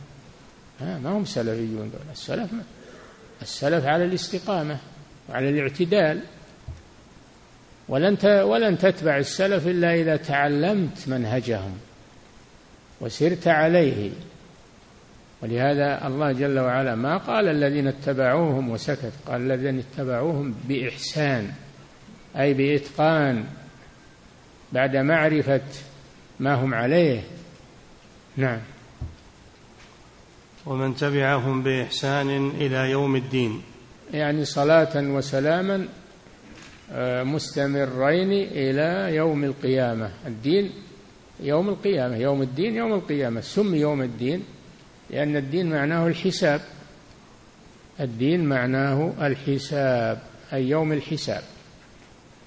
ما هم سلفيون دول. السلف ما؟ السلف على الاستقامة وعلى الاعتدال. ولن ولن تتبع السلف إلا إذا تعلمت منهجهم. وسرت عليه. ولهذا الله جل وعلا ما قال الذين اتبعوهم وسكت قال الذين اتبعوهم بإحسان أي بإتقان بعد معرفة ما هم عليه. نعم. ومن تبعهم بإحسان إلى يوم الدين. يعني صلاة وسلاما آه، مستمرين إلى يوم القيامة. الدين يوم القيامة يوم الدين يوم القيامة. سمي يوم الدين لأن الدين معناه الحساب. الدين معناه الحساب أي يوم الحساب.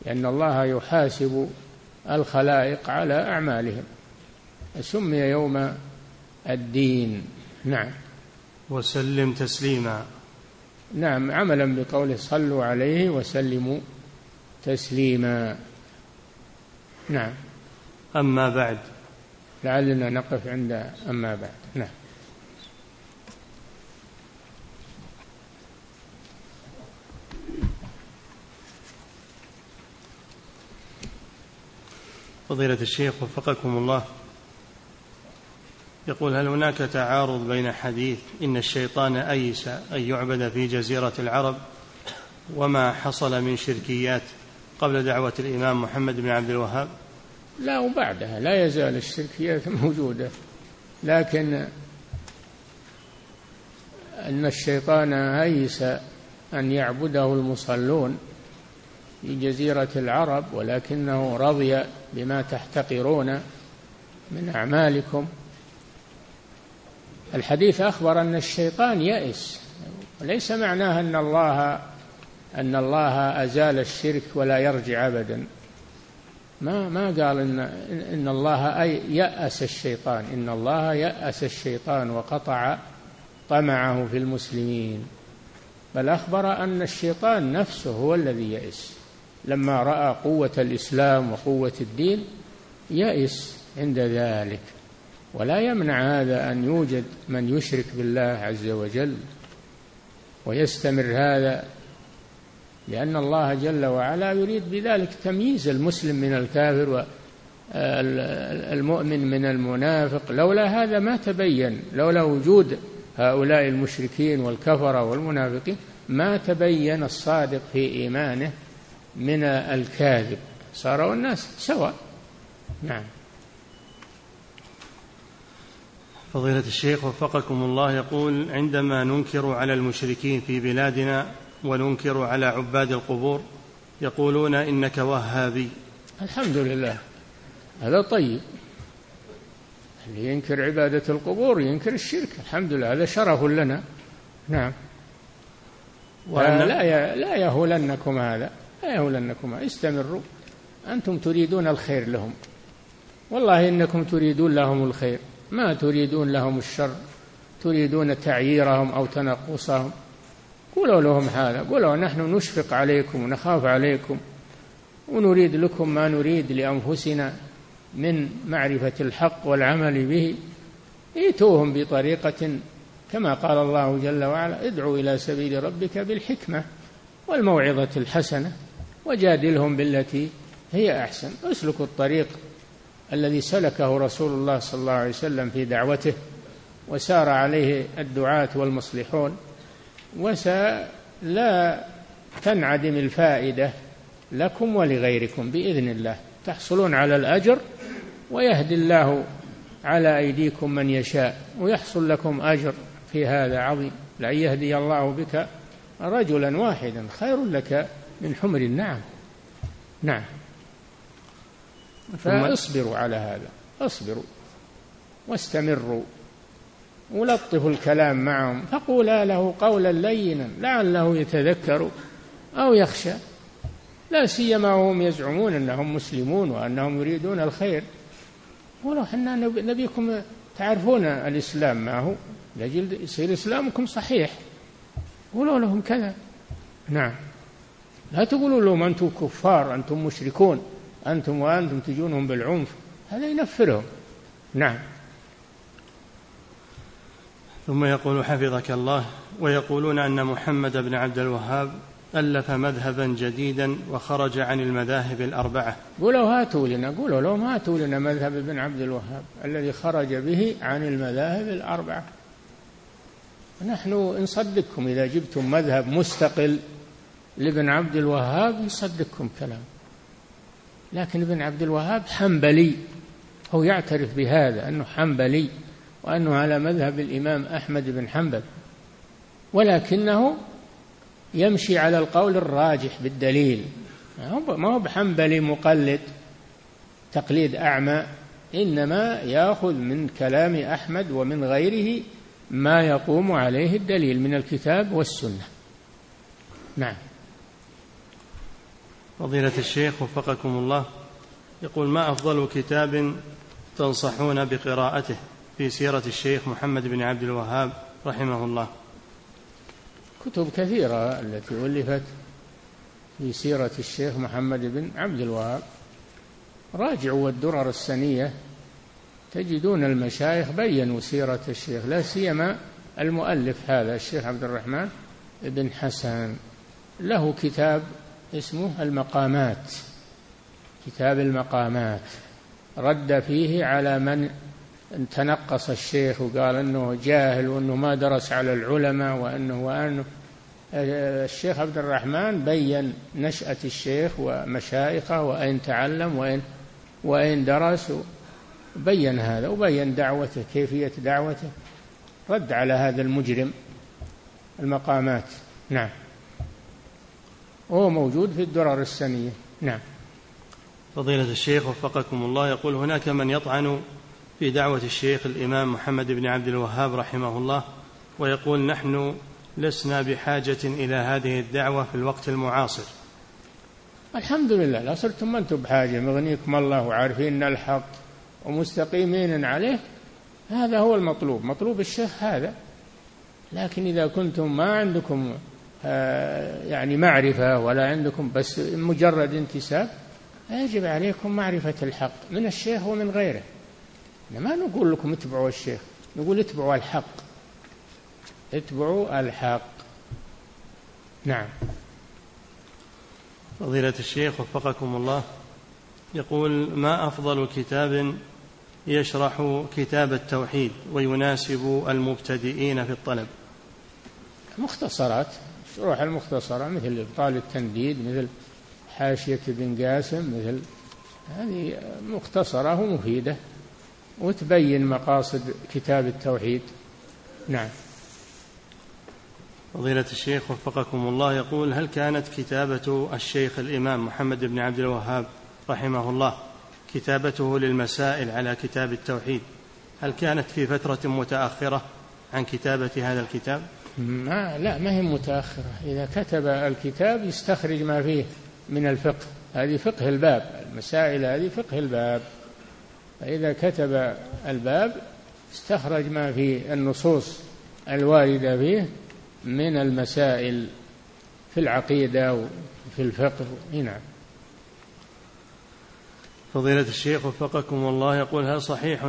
لأن الله يحاسب الخلائق على أعمالهم. سمي يوم الدين. نعم. وسلم تسليما. نعم عملا بقوله صلوا عليه وسلموا تسليما. نعم. أما بعد. لعلنا نقف عند أما بعد. نعم. فضيلة الشيخ وفقكم الله. يقول هل هناك تعارض بين حديث إن الشيطان أيس أن يعبد في جزيرة العرب وما حصل من شركيات قبل دعوة الإمام محمد بن عبد الوهاب؟ لا وبعدها لا يزال الشركيات موجودة. لكن أن الشيطان أيس أن يعبده المصلون في جزيرة العرب ولكنه رضي بما تحتقرون من أعمالكم. الحديث أخبر أن الشيطان يئس. وليس معناه أن الله أن الله أزال الشرك ولا يرجع أبدا. ما ما قال إن إن الله أي يأس الشيطان. إن الله يأس الشيطان وقطع طمعه في المسلمين. بل أخبر أن الشيطان نفسه هو الذي يئس لما رأى قوة الإسلام وقوة الدين يئس عند ذلك. ولا يمنع هذا أن يوجد من يشرك بالله عز وجل ويستمر هذا لأن الله جل وعلا يريد بذلك تمييز المسلم من الكافر المؤمن من المنافق. لولا هذا ما تبين لولا وجود هؤلاء المشركين والكفرة والمنافقين ما تبين الصادق في إيمانه من الكاذب. صاروا الناس سواء. نعم. فضيلة الشيخ وفقكم الله يقول عندما ننكر على المشركين في بلادنا وننكر على عباد القبور يقولون إنك وهابي. الحمد لله. هذا طيب. اللي ينكر عبادة القبور ينكر الشرك. الحمد لله. هذا شرف لنا. نعم. وأن لا لا يهولنكم هذا. لا يهولنكم هذا. استمروا. أنتم تريدون الخير لهم. والله إنكم تريدون لهم الخير. ما تريدون لهم الشر. تريدون تعييرهم أو تنقصهم. قولوا لهم هذا قولوا نحن نشفق عليكم ونخاف عليكم ونريد لكم ما نريد لأنفسنا من معرفة الحق والعمل به. ائتوهم بطريقة كما قال الله جل وعلا ادعوا إلى سبيل ربك بالحكمة والموعظة الحسنة وجادلهم بالتي هي أحسن. اسلكوا الطريق الذي سلكه رسول الله صلى الله عليه وسلم في دعوته وسار عليه الدعاة والمصلحون. ولا تنعدم الفائدة لكم ولغيركم بإذن الله. تحصلون على الأجر ويهدي الله على أيديكم من يشاء ويحصل لكم أجر في هذا عظيم. لأن يهدي الله بك رجلا واحدا خير لك من حمر النعم. نعم. فاصبروا على هذا اصبروا واستمروا. ولطفوا الكلام معهم. فقولا له قولا لينا لعله يتذكر أو يخشى. لا سيما وهم يزعمون أنهم مسلمون وأنهم يريدون الخير. ولو إحنا نبيكم تعرفون الإسلام ما هو يصير إسلامكم صحيح. قولوا لهم كذا. نعم. لا تقولوا لهم أنتم كفار أنتم مشركون أنتم وأنتم تجونهم بالعنف. هذا ينفرهم. نعم. ثم يقول حفظك الله ويقولون أن محمد بن عبد الوهاب ألف مذهبا جديدا وخرج عن المذاهب الأربعة. قولوا هاتوا لنا قولوا لهم هاتوا لنا مذهب ابن عبد الوهاب الذي خرج به عن المذاهب الأربعة. نحن نصدقكم إذا جبتم مذهب مستقل لابن عبد الوهاب نصدقكم كلام. لكن ابن عبد الوهاب حنبلي هو يعترف بهذا أنه حنبلي. وأنه على مذهب الإمام أحمد بن حنبل ولكنه يمشي على القول الراجح بالدليل. ما هو بحنبلي مقلد تقليد أعمى إنما يأخذ من كلام أحمد ومن غيره ما يقوم عليه الدليل من الكتاب والسنة. نعم. فضيلة الشيخ وفقكم الله يقول ما أفضل كتاب تنصحون بقراءته؟ في سيرة الشيخ محمد بن عبد الوهاب رحمه الله. كتب كثيرة التي ألفت في سيرة الشيخ محمد بن عبد الوهاب. راجعوا الدرر السنية تجدون المشايخ بينوا سيرة الشيخ لا سيما المؤلف هذا الشيخ عبد الرحمن بن حسن. له كتاب اسمه المقامات كتاب المقامات. رد فيه على من تنقص الشيخ وقال إنه جاهل وإنه ما درس على العلماء وإنه وأنه. الشيخ عبد الرحمن بين نشأة الشيخ ومشايخه وأين تعلم وأين وأين درس بين هذا وبين دعوته كيفية دعوته. رد على هذا المجرم المقامات. نعم. وهو موجود في الدرر السنية. نعم. فضيلة الشيخ وفقكم الله يقول هناك من يطعن في دعوة الشيخ الإمام محمد بن عبد الوهاب رحمه الله ويقول نحن لسنا بحاجة إلى هذه الدعوة في الوقت المعاصر. الحمد لله لا صرتم أنتم بحاجة مغنيكم الله وعارفين الحق ومستقيمين عليه هذا هو المطلوب مطلوب الشيخ هذا. لكن إذا كنتم ما عندكم آه، يعني معرفة ولا عندكم بس مجرد انتساب يجب عليكم معرفة الحق من الشيخ ومن غيره. ما نقول لكم اتبعوا الشيخ نقول اتبعوا الحق. اتبعوا الحق. نعم. فضيلة الشيخ وفقكم الله يقول ما أفضل كتاب يشرح كتاب التوحيد ويناسب المبتدئين في الطلب؟ مختصرات شروح المختصرة مثل إبطال التنديد مثل حاشية ابن قاسم مثل هذه مختصرة ومفيدة. وتبين مقاصد كتاب التوحيد. نعم. فضيلة الشيخ وفقكم الله يقول هل كانت كتابة الشيخ الإمام محمد بن عبد الوهاب رحمه الله كتابته للمسائل على كتاب التوحيد هل كانت في فترة متأخرة عن كتابة هذا الكتاب؟ ما لا ما هي متأخرة. إذا كتب الكتاب يستخرج ما فيه من الفقه. هذه فقه الباب. المسائل هذه فقه الباب. فإذا كتب الباب استخرج ما في النصوص الواردة فيه من المسائل في العقيدة وفي الفقه. نعم. فضيلة الشيخ وفقكم الله يقول هل صحيح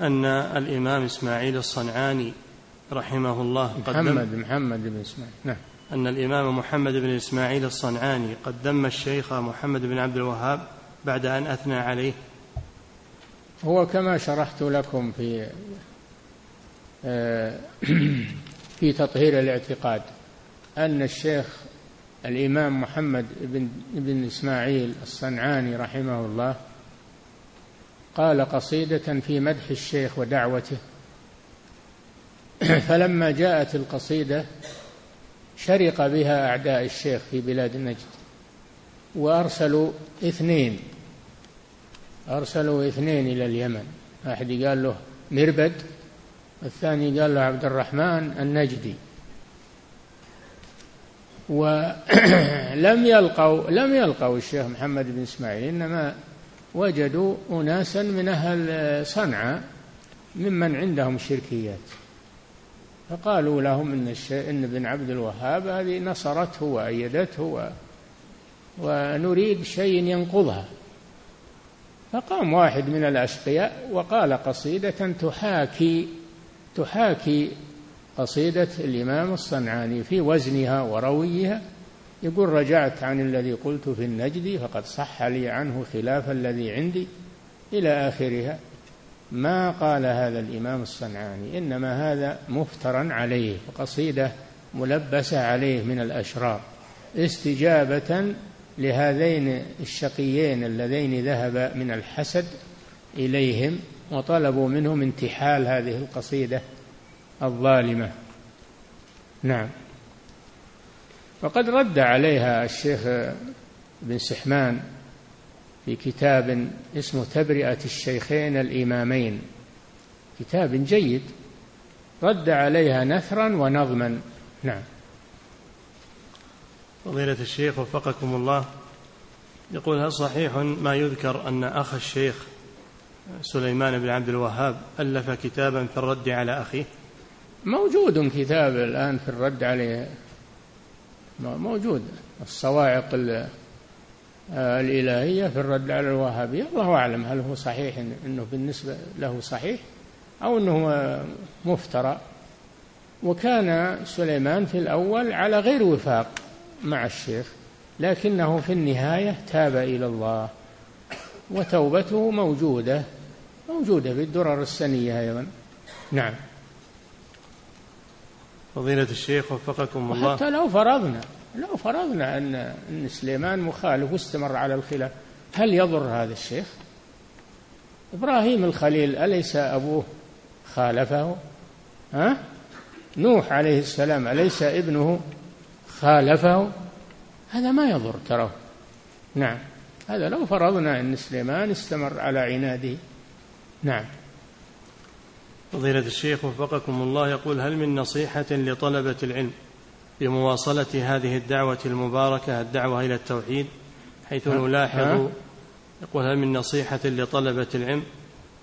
أن الإمام إسماعيل الصنعاني رحمه الله محمد محمد بن إسماعيل. نعم. أن الإمام محمد بن إسماعيل الصنعاني قد ذم الشيخ محمد بن عبد الوهاب بعد أن أثنى عليه هو كما شرحت لكم في آه، في تطهير الاعتقاد أن الشيخ الإمام محمد بن, بن إسماعيل الصنعاني رحمه الله قال قصيدة في مدح الشيخ ودعوته. فلما جاءت القصيدة شرق بها أعداء الشيخ في بلاد نجد وأرسلوا اثنين أرسلوا اثنين إلى اليمن. أحد قال له مربد الثاني قال له عبد الرحمن النجدي. ولم يلقوا لم يلقوا الشيخ محمد بن إسماعيل إنما وجدوا اناسا من أهل صنعاء ممن عندهم شركيات. فقالوا لهم إن إن ابن عبد الوهاب هذه نصرته وأيدته ونريد شيء ينقضها. فقام واحد من الأشقياء وقال قصيدة تحاكي تحاكي قصيدة الإمام الصنعاني في وزنها ورويها. يقول رجعت عن الذي قلت في النجد فقد صح لي عنه خلاف الذي عندي إلى آخرها. ما قال هذا الإمام الصنعاني؟ إنما هذا مفترا عليه قصيدة ملبسة عليه من الأشرار استجابة لهذين الشقيين اللذين ذهب من الحسد إليهم وطلبوا منهم انتحال هذه القصيدة الظالمة. نعم. وقد رد عليها الشيخ بن سحمان في كتاب اسمه تبرئة الشيخين الإمامين. كتاب جيد. رد عليها نثرا ونظما. نعم. فضيلة الشيخ وفقكم الله. يقول هل صحيح ما يذكر أن أخ الشيخ سليمان بن عبد الوهاب ألف كتابا في الرد على أخيه؟ موجود كتاب الآن في الرد عليه. موجود. الصواعق الإلهية في الرد على الوهابية. الله أعلم هل هو صحيح أنه بالنسبة له صحيح أو أنه مفترى. وكان سليمان في الأول على غير وفاق. مع الشيخ لكنه في النهاية تاب إلى الله وتوبته موجودة موجودة في الدرر السنية أيضا نعم فضيلة الشيخ وفقكم الله حتى لو فرضنا لو فرضنا أن أن سليمان مخالف واستمر على الخلاف هل يضر هذا الشيخ؟ إبراهيم الخليل أليس أبوه خالفه؟ ها؟ نوح عليه السلام أليس ابنه خالفه؟ هذا ما يضر ترى نعم. هذا لو فرضنا أن سليمان استمر على عناده. نعم. فضيلة الشيخ وفقكم الله يقول هل من نصيحة لطلبة العلم بمواصلة هذه الدعوة المباركة الدعوة إلى التوحيد حيث نلاحظ يقول هل من نصيحة لطلبة العلم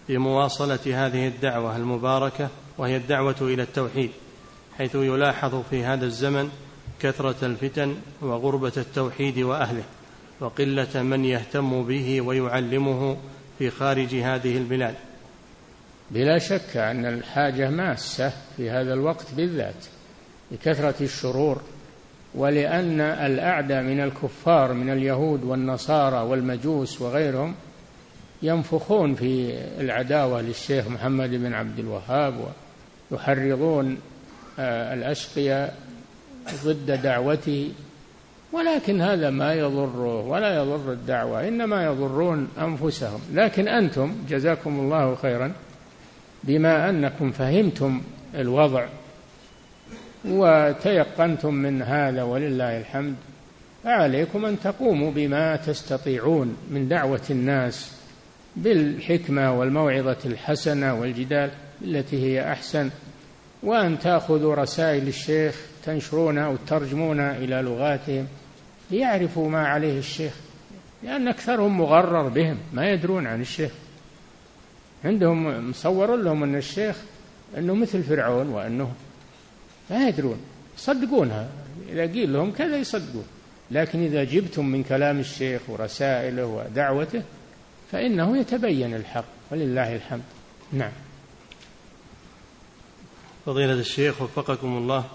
بمواصلة هذه الدعوة المباركة وهي الدعوة إلى التوحيد حيث يلاحظ في هذا الزمن كثرة الفتن وغربة التوحيد وأهله وقلة من يهتم به ويعلمه في خارج هذه البلاد. بلا شك أن الحاجة ماسة في هذا الوقت بالذات لكثرة الشرور ولأن الأعدى من الكفار من اليهود والنصارى والمجوس وغيرهم ينفخون في العداوة للشيخ محمد بن عبد الوهاب ويحرضون آه، الأشقياء ضد دعوته ولكن هذا ما يضره ولا يضر الدعوة إنما يضرون أنفسهم. لكن أنتم جزاكم الله خيرا بما أنكم فهمتم الوضع وتيقنتم من هذا ولله الحمد فعليكم أن تقوموا بما تستطيعون من دعوة الناس بالحكمة والموعظة الحسنة والجدال التي هي أحسن وأن تأخذوا رسائل الشيخ تنشرونها أو تترجمونها إلى لغاتهم ليعرفوا ما عليه الشيخ لأن أكثرهم مغرر بهم ما يدرون عن الشيخ. عندهم مصور لهم أن الشيخ أنه مثل فرعون وأنه ما يدرون يصدقونها إذا قيل لهم كذا يصدقون. لكن إذا جبتم من كلام الشيخ ورسائله ودعوته فإنه يتبين الحق ولله الحمد. نعم. فضيلة الشيخ وفقكم الله.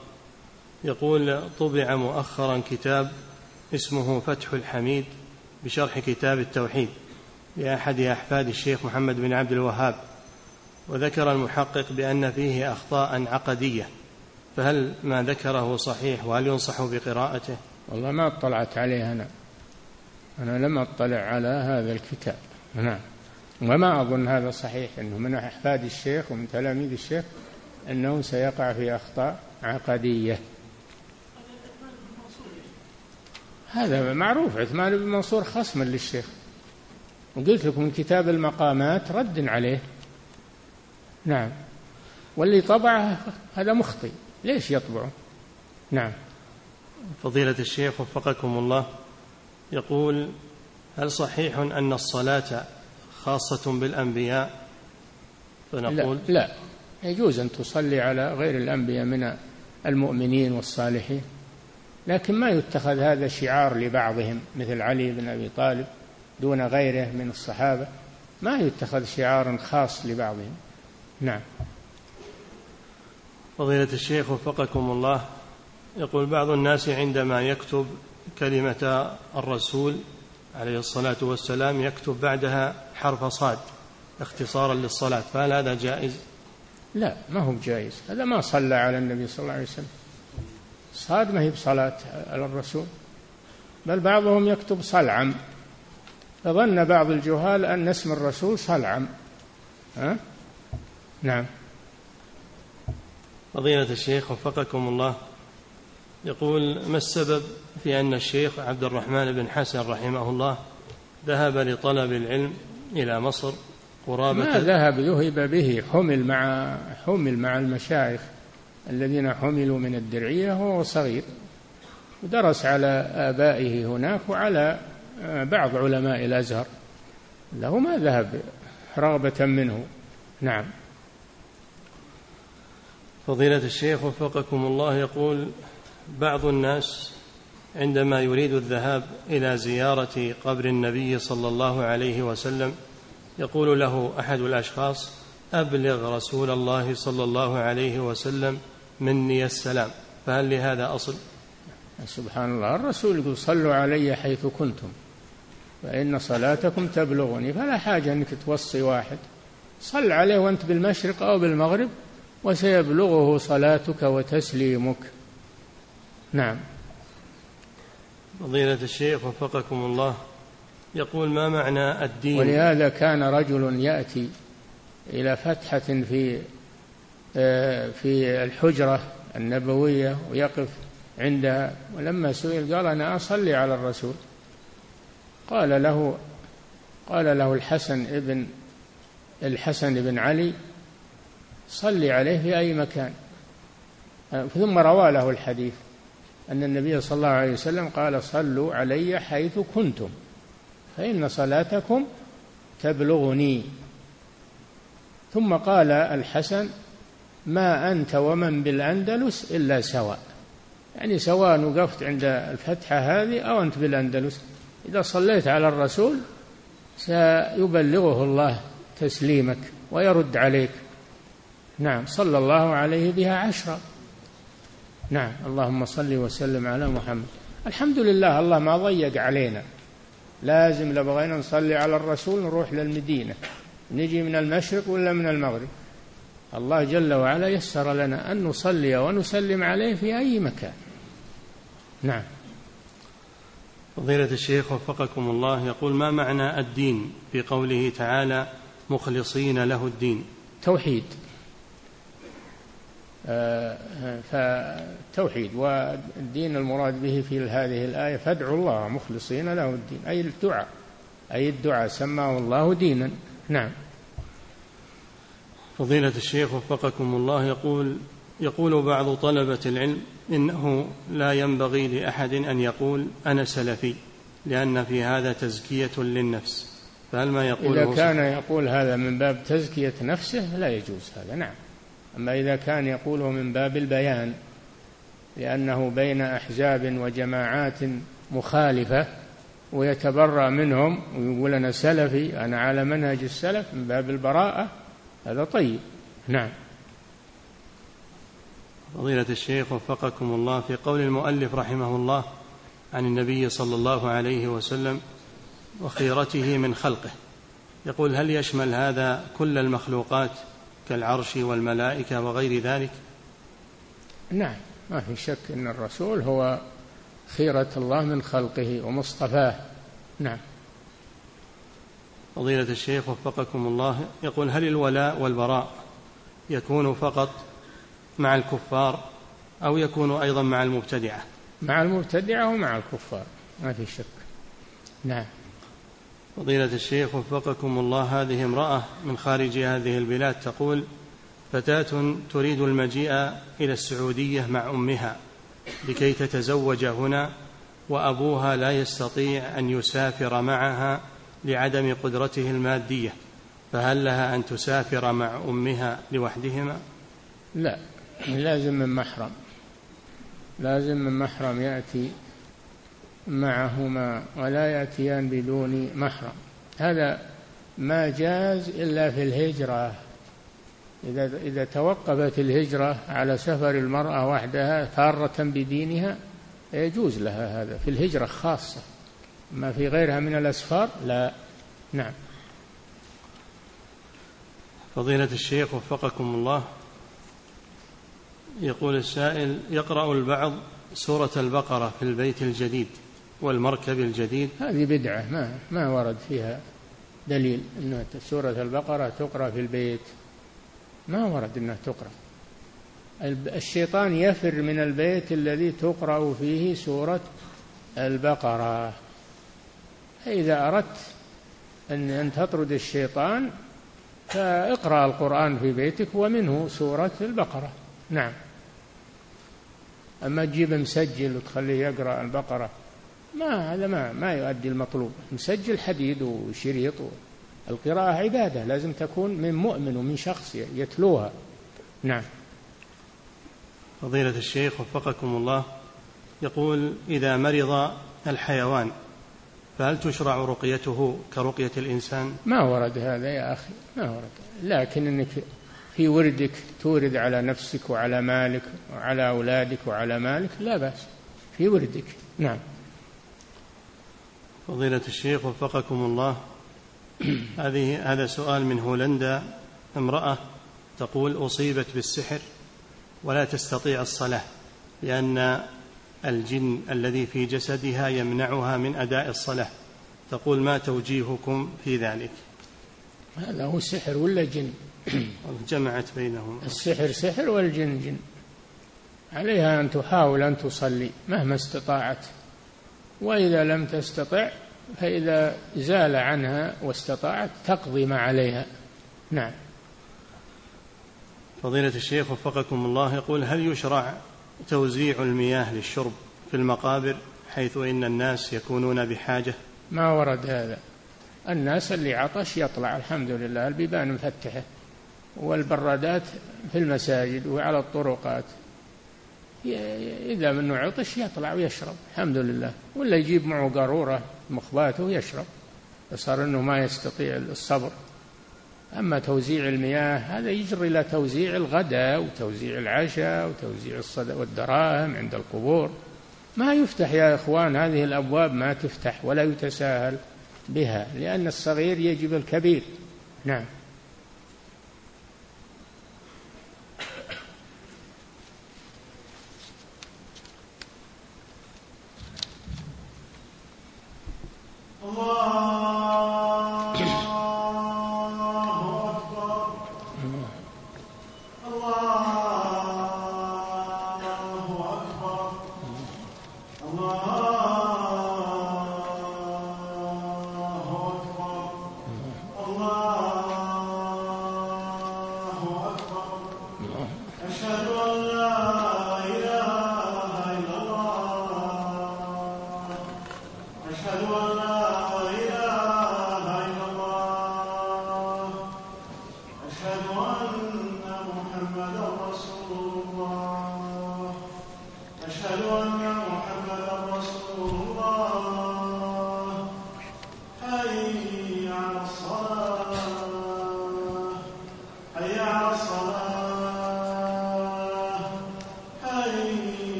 يقول طبع مؤخرا كتاب اسمه فتح الحميد بشرح كتاب التوحيد لأحد أحفاد الشيخ محمد بن عبد الوهاب وذكر المحقق بأن فيه أخطاء عقدية فهل ما ذكره صحيح؟ وهل ينصح بقراءته؟ والله ما اطلعت عليه أنا. أنا لم أطلع على هذا الكتاب. نعم. وما أظن هذا صحيح أنه من أحفاد الشيخ ومن تلاميذ الشيخ أنه سيقع في أخطاء عقدية. هذا معروف عثمان بن منصور خصما للشيخ. وقلت لكم كتاب المقامات رد عليه. نعم. واللي طبعه هذا مخطئ. ليش يطبعه؟ نعم. فضيلة الشيخ وفقكم الله يقول هل صحيح أن الصلاة خاصة بالأنبياء؟ فنقول لا, لا. يجوز أن تصلي على غير الأنبياء من المؤمنين والصالحين. لكن ما يتخذ هذا شعار لبعضهم مثل علي بن أبي طالب دون غيره من الصحابة. ما يتخذ شعارا خاص لبعضهم. نعم. فضيلة الشيخ وفقكم الله يقول بعض الناس عندما يكتب كلمة الرسول عليه الصلاة والسلام يكتب بعدها حرف صاد اختصارا للصلاة فهل هذا جائز؟ لا ما هو جائز. هذا ما صلى على النبي صلى الله عليه وسلم. صاد ما هي بصلاة على الرسول بل بعضهم يكتب صلعم. فظن بعض الجهال أن اسم الرسول صلعم. ها؟ نعم. فضيلة الشيخ وفقكم الله. يقول ما السبب في أن الشيخ عبد الرحمن بن حسن رحمه الله ذهب لطلب العلم إلى مصر قرابة؟ ما ذهب ذهب به حمل مع حمل مع المشايخ. الذين حملوا من الدرعية وهو صغير. ودرس على آبائه هناك وعلى بعض علماء الأزهر. له ما ذهب رغبة منه. نعم. فضيلة الشيخ وفقكم الله يقول بعض الناس عندما يريد الذهاب إلى زيارة قبر النبي صلى الله عليه وسلم يقول له أحد الأشخاص أبلغ رسول الله صلى الله عليه وسلم مني السلام. فهل لهذا أصل؟ سبحان الله. الرسول يقول صلوا علي حيث كنتم فإن صلاتكم تبلغني فلا حاجة أنك توصي واحد. صل عليه وأنت بالمشرق أو بالمغرب وسيبلغه صلاتك وتسليمك. نعم. فضيلة الشيخ وفقكم الله يقول ما معنى الدين؟ ولهذا كان رجل يأتي إلى فتحة في في الحجرة النبوية ويقف عندها. ولما سئل قال أنا أصلي على الرسول. قال له قال له الحسن ابن الحسن بن علي صلي عليه في أي مكان. ثم روى له الحديث أن النبي صلى الله عليه وسلم قال صلوا علي حيث كنتم فإن صلاتكم تبلغني. ثم قال الحسن ما أنت ومن بالأندلس إلا سواء. يعني سواء وقفت عند الفتحة هذه أو أنت بالأندلس. إذا صليت على الرسول سيبلغه الله تسليمك ويرد عليك. نعم صلى الله عليه بها عشرا نعم اللهم صل وسلم على محمد. الحمد لله الله ما ضيق علينا. لازم لو بغينا نصلي على الرسول نروح للمدينة. نجي من المشرق ولا من المغرب؟ الله جل وعلا يسر لنا أن نصلي ونسلم عليه في أي مكان. نعم. فضيلة الشيخ وفقكم الله يقول ما معنى الدين في قوله تعالى مخلصين له الدين توحيد. آه، فتوحيد والدين المراد به في هذه الآية فادعوا الله مخلصين له الدين أي الدعاء أي الدعاء سماه الله دينا. نعم. فضيلة الشيخ وفقكم الله يقول يقول بعض طلبة العلم إنه لا ينبغي لأحد أن يقول أنا سلفي لأن في هذا تزكية للنفس. فهل ما يقول إذا كان يقول هذا من باب تزكية نفسه لا يجوز هذا نعم. أما إذا كان يقوله من باب البيان لأنه بين أحزاب وجماعات مخالفة ويتبرأ منهم ويقول أنا سلفي أنا على منهج السلف من باب البراءة هذا طيب. نعم. فضيلة الشيخ وفقكم الله في قول المؤلف رحمه الله عن النبي صلى الله عليه وسلم وخيرته من خلقه. يقول هل يشمل هذا كل المخلوقات كالعرش والملائكة وغير ذلك؟ نعم. ما في شك أن الرسول هو خيرة الله من خلقه ومصطفاه. نعم. فضيلة الشيخ وفقكم الله يقول هل الولاء والبراء يكون فقط مع الكفار أو يكون أيضا مع المبتدعة؟ مع المبتدعة ومع الكفار ما في شك. نعم. فضيلة الشيخ وفقكم الله هذه امرأة من خارج هذه البلاد تقول فتاة تريد المجيء إلى السعودية مع أمها لكي تتزوج هنا وأبوها لا يستطيع أن يسافر معها لعدم قدرته المادية فهل لها أن تسافر مع أمها لوحدهما؟ لا لازم من محرم. لازم من محرم يأتي معهما ولا يأتيان بدون محرم. هذا ما جاز إلا في الهجرة. إذا إذا توقفت الهجرة على سفر المرأة وحدها فارة بدينها يجوز لها هذا في الهجرة خاصة. ما في غيرها من الأسفار؟ لا. نعم. فضيلة الشيخ وفقكم الله يقول السائل يقرأ البعض سورة البقرة في البيت الجديد والمركب الجديد. هذه بدعة ما ما ورد فيها دليل أن سورة البقرة تقرأ في البيت. ما ورد أنها تقرأ. الشيطان يفر من البيت الذي تقرأ فيه سورة البقرة. فإذا أردت أن أن تطرد الشيطان فاقرأ القرآن في بيتك ومنه سورة البقرة. نعم. أما تجيب مسجل وتخليه يقرأ البقرة ما هذا ما ما يؤدي المطلوب. مسجل حديد وشريط القراءة عبادة لازم تكون من مؤمن ومن شخص يتلوها. نعم. فضيلة الشيخ وفقكم الله يقول إذا مرض الحيوان فهل تشرع رقيته كرقية الإنسان؟ ما ورد هذا يا أخي ما ورد. لكن أنك في وردك تورد على نفسك وعلى مالك وعلى أولادك وعلى مالك لا بأس. في وردك. نعم. فضيلة الشيخ وفقكم الله هذه هذا سؤال من هولندا امرأة تقول أصيبت بالسحر ولا تستطيع الصلاة لأن الجن الذي في جسدها يمنعها من أداء الصلاة. تقول ما توجيهكم في ذلك؟ هذا هو سحر ولا جن؟ جمعت بينهم. السحر سحر والجن جن. عليها أن تحاول أن تصلي مهما استطاعت. وإذا لم تستطع فإذا زال عنها واستطاعت تقضي ما عليها. نعم. فضيلة الشيخ وفقكم الله يقول هل يشرع توزيع المياه للشرب في المقابر حيث إن الناس يكونون بحاجة. ما ورد هذا. الناس اللي عطش يطلع الحمد لله البيبان مفتحة والبرادات في المساجد وعلى الطرقات. إذا منه عطش يطلع ويشرب الحمد لله. ولا يجيب معه قارورة مخباته ويشرب. صار أنه ما يستطيع الصبر. أما توزيع المياه هذا يجري إلى توزيع الغداء وتوزيع العشاء وتوزيع الصدق والدراهم عند القبور. ما يفتح يا إخوان هذه الأبواب ما تفتح ولا يتساهل بها لأن الصغير يجب الكبير. نعم.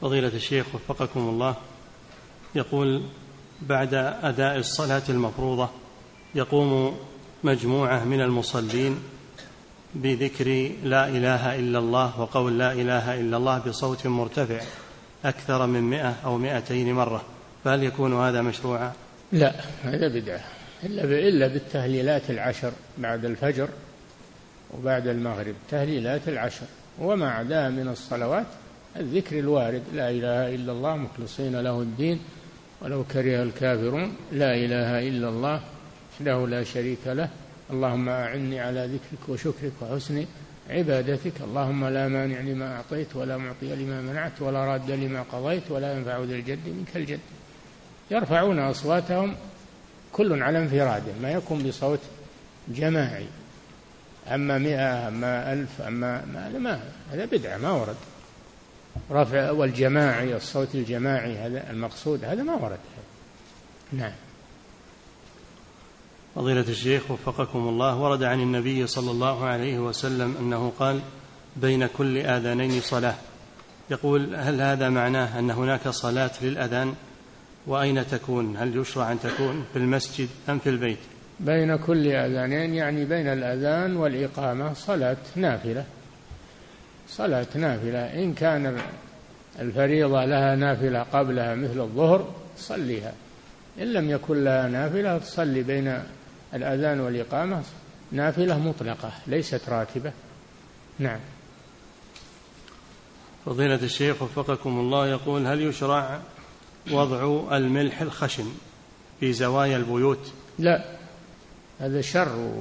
فضيلة الشيخ وفقكم الله يقول بعد أداء الصلاة المفروضة يقوم مجموعة من المصلين بذكر لا إله إلا الله وقول لا إله إلا الله بصوت مرتفع أكثر من مئة أو مئتين مرة. فهل يكون هذا مشروعا؟ لا هذا بدعة. إلا إلا بالتهليلات العشر بعد الفجر وبعد المغرب تهليلات العشر. وما عداها من الصلوات الذكر الوارد. لا إله إلا الله مخلصين له الدين ولو كره الكافرون. لا إله إلا الله وحده لا شريك له. اللهم أعني على ذكرك وشكرك وحسن عبادتك. اللهم لا مانع لما أعطيت ولا معطي لما منعت ولا راد لما قضيت ولا ينفع ذا الجد منك الجد. يرفعون أصواتهم كل على انفراده ما يكون بصوت جماعي. أما مئة أما ألف أما ما, ما هذا بدعة ما ورد. رفع والجماعي الصوت الجماعي هذا المقصود هذا ما ورد. نعم. فضيلة الشيخ وفقكم الله ورد عن النبي صلى الله عليه وسلم أنه قال بين كل آذانين صلاة. يقول هل هذا معناه أن هناك صلاة للأذان؟ وأين تكون؟ هل يشرع أن تكون في المسجد أم في البيت؟ بين كل آذانين يعني بين الأذان والإقامة صلاة نافلة. صلاة نافلة. إن كان الفريضة لها نافلة قبلها مثل الظهر صليها. إن لم يكن لها نافلة تصلي بين الأذان والإقامة نافلة مطلقة ليست راتبة. نعم. فضيلة الشيخ وفقكم الله يقول هل يشرع وضع الملح الخشن في زوايا البيوت؟ لا. هذا شر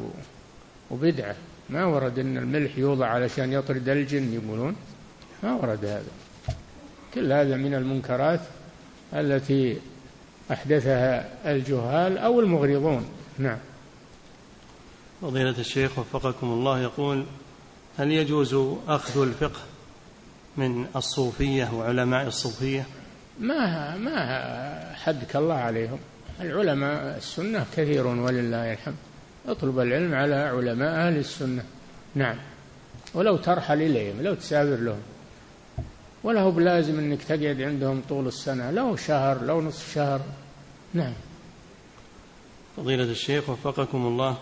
وبدعة. ما ورد أن الملح يوضع علشان يطرد الجن يقولون ما ورد هذا. كل هذا من المنكرات التي أحدثها الجهال أو المغرضون. نعم. فضيلة الشيخ وفقكم الله يقول هل يجوز أخذ الفقه من الصوفية وعلماء الصوفية؟ ما ما حدك الله عليهم. العلماء السنة كثير ولله الحمد. اطلب العلم على علماء أهل السنة. نعم. ولو ترحل إليهم لو تسافر لهم. ولا هو بلازم أنك تقعد عندهم طول السنة لو شهر لو نصف شهر. نعم. فضيلة الشيخ وفقكم الله.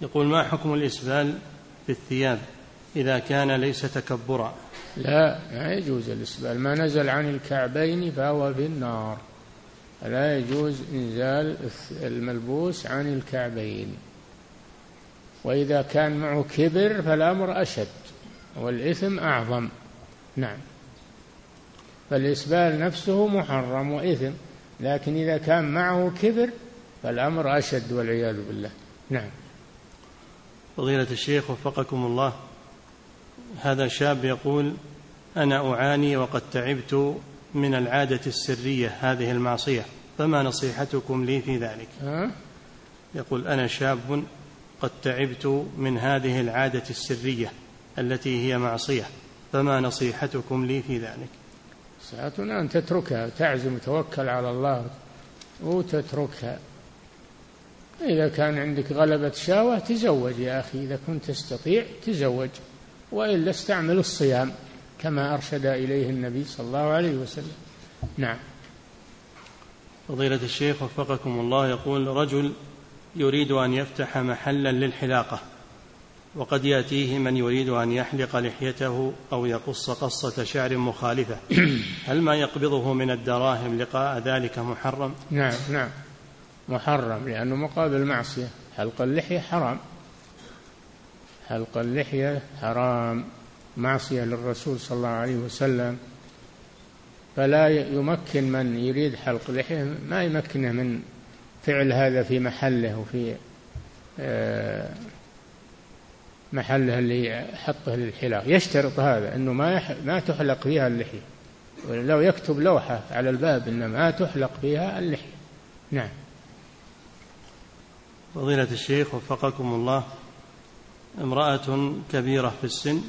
يقول ما حكم الإسبال في الثياب إذا كان ليس تكبرا؟ لا ما يجوز الإسبال. ما نزل عن الكعبين فهو في النار. لا يجوز إنزال الملبوس عن الكعبين. وإذا كان معه كبر فالأمر أشد والإثم أعظم. نعم. فالإسبال نفسه محرم وإثم لكن إذا كان معه كبر فالأمر أشد والعياذ بالله. نعم. فضيلة الشيخ وفقكم الله هذا شاب يقول أنا أعاني وقد تعبت من العادة السرية هذه المعصية فما نصيحتكم لي في ذلك؟ ها؟ يقول أنا شاب قد تعبت من هذه العادة السرية التي هي معصية فما نصيحتكم لي في ذلك؟ ساعتنا أن تتركها تعزم وتوكل على الله وتتركها. إذا كان عندك غلبة شهوة تزوج يا أخي إذا كنت تستطيع تزوج وإلا استعمل الصيام. كما أرشد إليه النبي صلى الله عليه وسلم. نعم. فضيلة الشيخ وفقكم الله يقول رجل يريد أن يفتح محلا للحلاقة وقد يأتيه من يريد أن يحلق لحيته أو يقص قصة شعر مخالفة. هل ما يقبضه من الدراهم لقاء ذلك محرم؟ نعم نعم. محرم لأنه مقابل معصية. حلق اللحية حرام. حلق اللحية حرام. معصية للرسول صلى الله عليه وسلم فلا يمكن من يريد حلق لحية ما يمكنه من فعل هذا في محله وفي آه، محله اللي حطه للحلاق. يشترط هذا إنه ما ما تحلق فيها اللحية. ولو يكتب لوحة على الباب ان ما تحلق فيها اللحية. نعم. فضيلة الشيخ وفقكم الله امرأة كبيرة في السن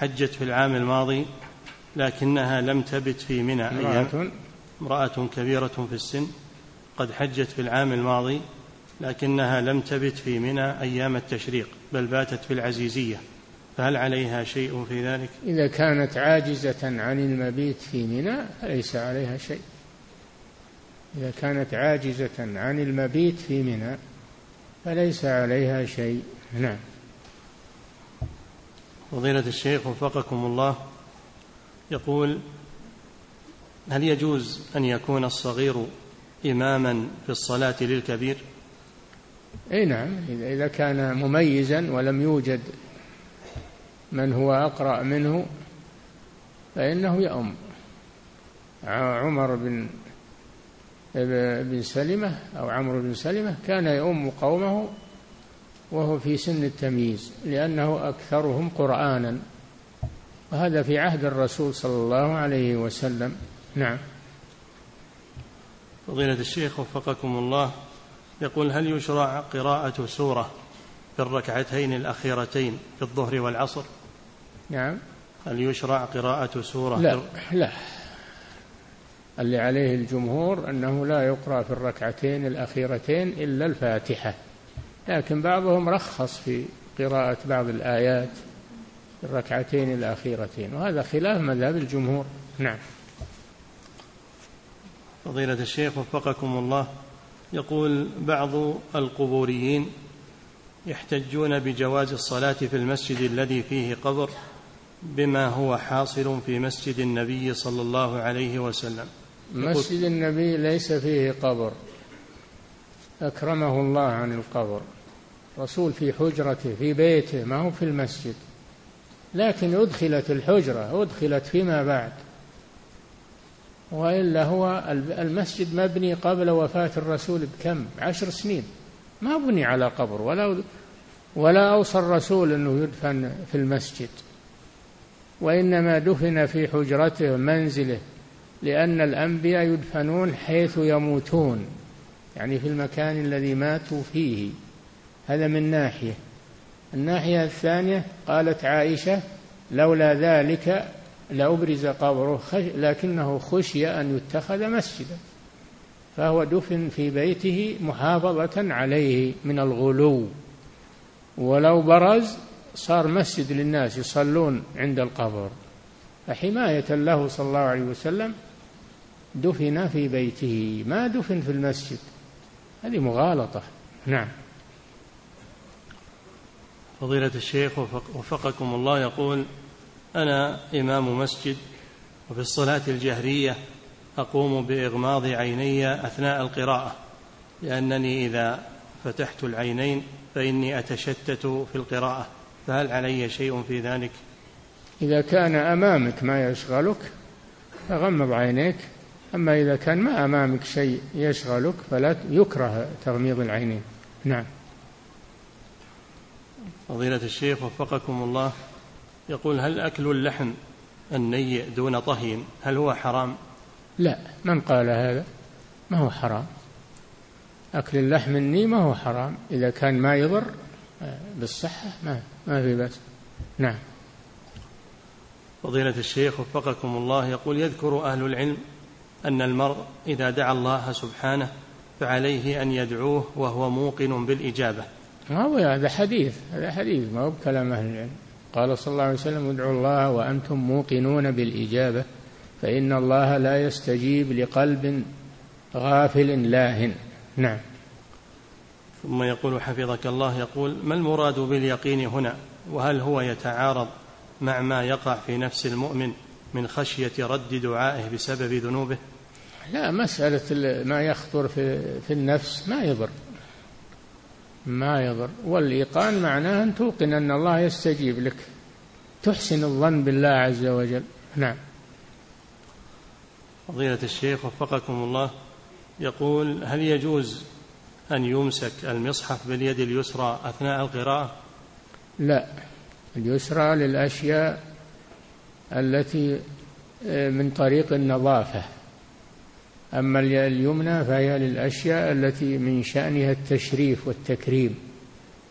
حجت في العام الماضي لكنها لم تبت في منى. امرأة امرأة كبيرة في السن. قد حجت في العام الماضي لكنها لم تبت في منى أيام التشريق بل باتت في العزيزية. فهل عليها شيء في ذلك؟ إذا كانت عاجزة عن المبيت في منى فليس عليها شيء. إذا كانت عاجزة عن المبيت في منى فليس عليها شيء. نعم. فضيلة الشيخ وفقكم الله يقول هل يجوز أن يكون الصغير إماما في الصلاة للكبير؟ إي نعم إذا كان مميزا ولم يوجد من هو أقرأ منه فإنه يؤم عمر بن بن سلمة أو عمرو بن سلمة كان يؤم قومه وهو في سن التمييز لأنه أكثرهم قرانا. وهذا في عهد الرسول صلى الله عليه وسلم. نعم. فضيلة الشيخ وفقكم الله يقول هل يشرع قراءة سورة في الركعتين الأخيرتين في الظهر والعصر؟ نعم. هل يشرع قراءة سورة لا لا. اللي عليه الجمهور أنه لا يقرأ في الركعتين الأخيرتين إلا الفاتحة. لكن بعضهم رخص في قراءة بعض الآيات في الركعتين الأخيرتين وهذا خلاف مذهب الجمهور. نعم. فضيلة الشيخ وفقكم الله يقول بعض القبوريين يحتجون بجواز الصلاة في المسجد الذي فيه قبر بما هو حاصل في مسجد النبي صلى الله عليه وسلم. مسجد النبي ليس فيه قبر. أكرمه الله عن القبر. رسول في حجرته في بيته ما هو في المسجد. لكن أدخلت الحجرة أدخلت فيما بعد. وإلا هو المسجد مبني قبل وفاة الرسول بكم؟ عشر سنين. ما بني على قبر ولا ولا أوصى الرسول أنه يدفن في المسجد. وإنما دفن في حجرته ومنزله لأن الأنبياء يدفنون حيث يموتون. يعني في المكان الذي ماتوا فيه. هذا من ناحية. الناحية الثانية قالت عائشة لولا ذلك لأبرز قبره لكنه خشي أن يتخذ مسجدا. فهو دفن في بيته محافظة عليه من الغلو. ولو برز صار مسجد للناس يصلون عند القبر. فحماية له صلى الله عليه وسلم دفن في بيته. ما دفن في المسجد. هذه مغالطة. نعم. فضيلة الشيخ وفقكم الله يقول أنا إمام مسجد وفي الصلاة الجهرية أقوم بإغماض عيني أثناء القراءة لأنني إذا فتحت العينين فإني أتشتت في القراءة. فهل علي شيء في ذلك؟ إذا كان أمامك ما يشغلك فغمض عينيك أما إذا كان ما أمامك شيء يشغلك فلا يكره تغميض العينين نعم. فضيلة الشيخ وفقكم الله يقول هل أكل اللحم النيء دون طهي هل هو حرام؟ لا من قال هذا؟ ما هو حرام. أكل اللحم الني ما هو حرام. إذا كان ما يضر آه، بالصحة ما ما في بأس. نعم. فضيلة الشيخ وفقكم الله يقول يذكر أهل العلم أن المرء إذا دعا الله سبحانه فعليه أن يدعوه وهو موقن بالإجابة. ما هو هذا حديث؟ هذا حديث ما هو بكلام أهل العلم. قال صلى الله عليه وسلم ادعوا الله وأنتم موقنون بالإجابة فإن الله لا يستجيب لقلب غافل لاهٍ نعم. ثم يقول حفظك الله يقول ما المراد باليقين هنا؟ وهل هو يتعارض مع ما يقع في نفس المؤمن من خشية رد دعائه بسبب ذنوبه؟ لا مسألة ما يخطر في, في النفس ما يضر. ما يضر. والإيقان معناه أن توقن أن الله يستجيب لك. تحسن الظن بالله عز وجل. نعم. فضيلة الشيخ وفقكم الله يقول هل يجوز أن يمسك المصحف باليد اليسرى أثناء القراءة؟ لا. اليسرى للأشياء التي آه، من طريق النظافة. أما اليمنى فهي للأشياء التي من شأنها التشريف والتكريم.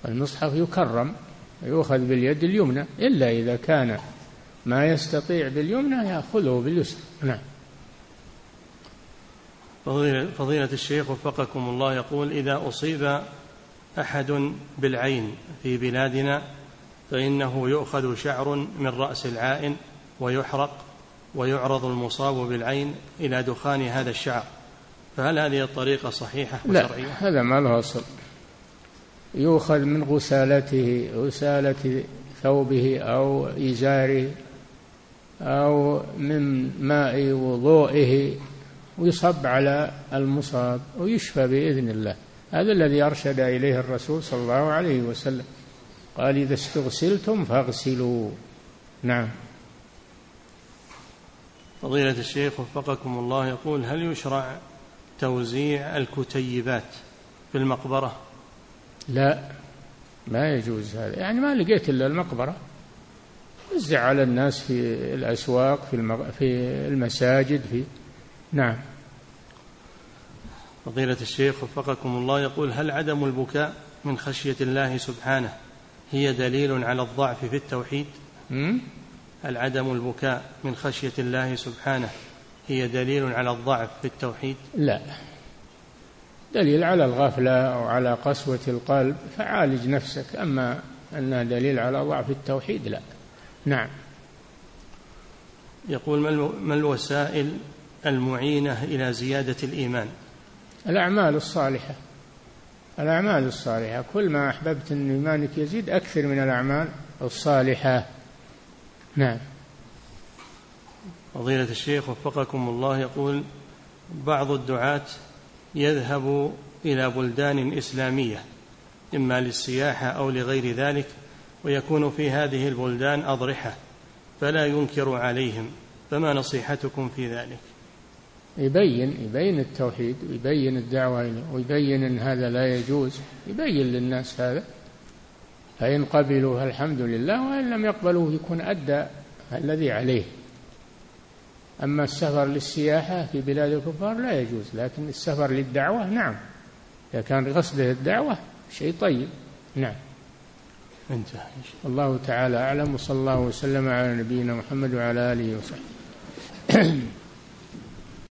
المصحف يكرم يؤخذ باليد اليمنى إلا إذا كان ما يستطيع باليمنى يأخذه باليسرى. نعم. فضيلة الشيخ وفقكم الله يقول إذا أصيب أحد بالعين في بلادنا فإنه يؤخذ شعر من رأس العائن ويحرق ويعرض المصاب بالعين إلى دخان هذا الشعر. فهل هذه الطريقة صحيحة وشرعية؟ لا هذا ما له أصل. يؤخذ من غسالته غسالة ثوبه أو إزاره أو من ماء وضوئه ويصب على المصاب ويشفى بإذن الله. هذا الذي أرشد إليه الرسول صلى الله عليه وسلم. قال إذا استغسلتم فاغسلوا. نعم. فضيلة الشيخ وفقكم الله يقول هل يشرع توزيع الكتيبات في المقبرة؟ لا ما يجوز هذا. يعني ما لقيت إلا المقبرة. وزع على الناس في الأسواق في, في المساجد في نعم. فضيلة الشيخ وفقكم الله يقول هل عدم البكاء من خشية الله سبحانه هي دليل على الضعف في التوحيد؟ هل عدم البكاء من خشية الله سبحانه. هي دليل على الضعف في التوحيد؟ لا. دليل على الغفلة أو على قسوة القلب. فعالج نفسك. أما أنها دليل على ضعف التوحيد لا. نعم. يقول ما الوسائل المعينة إلى زيادة الإيمان؟ الأعمال الصالحة. الأعمال الصالحة. كل ما أحببت أن إيمانك يزيد أكثر من الأعمال الصالحة. نعم. فضيلة الشيخ وفقكم الله يقول بعض الدعاة يذهب إلى بلدان إسلامية إما للسياحة أو لغير ذلك ويكون في هذه البلدان أضرحة فلا ينكر عليهم. فما نصيحتكم في ذلك؟ يبين يبين التوحيد ويبين الدعوة ويبين أن هذا لا يجوز يبين للناس هذا. فإن قبلوا الحمد لله وإن لم يقبلوا يكون أدى الذي عليه. أما السفر للسياحة في بلاد الكفار لا يجوز لكن السفر للدعوة نعم. إذا كان قصده الدعوة شيء طيب نعم. انتهى. الله تعالى أعلم وصلى الله وسلم على نبينا محمد وعلى آله وصحبه.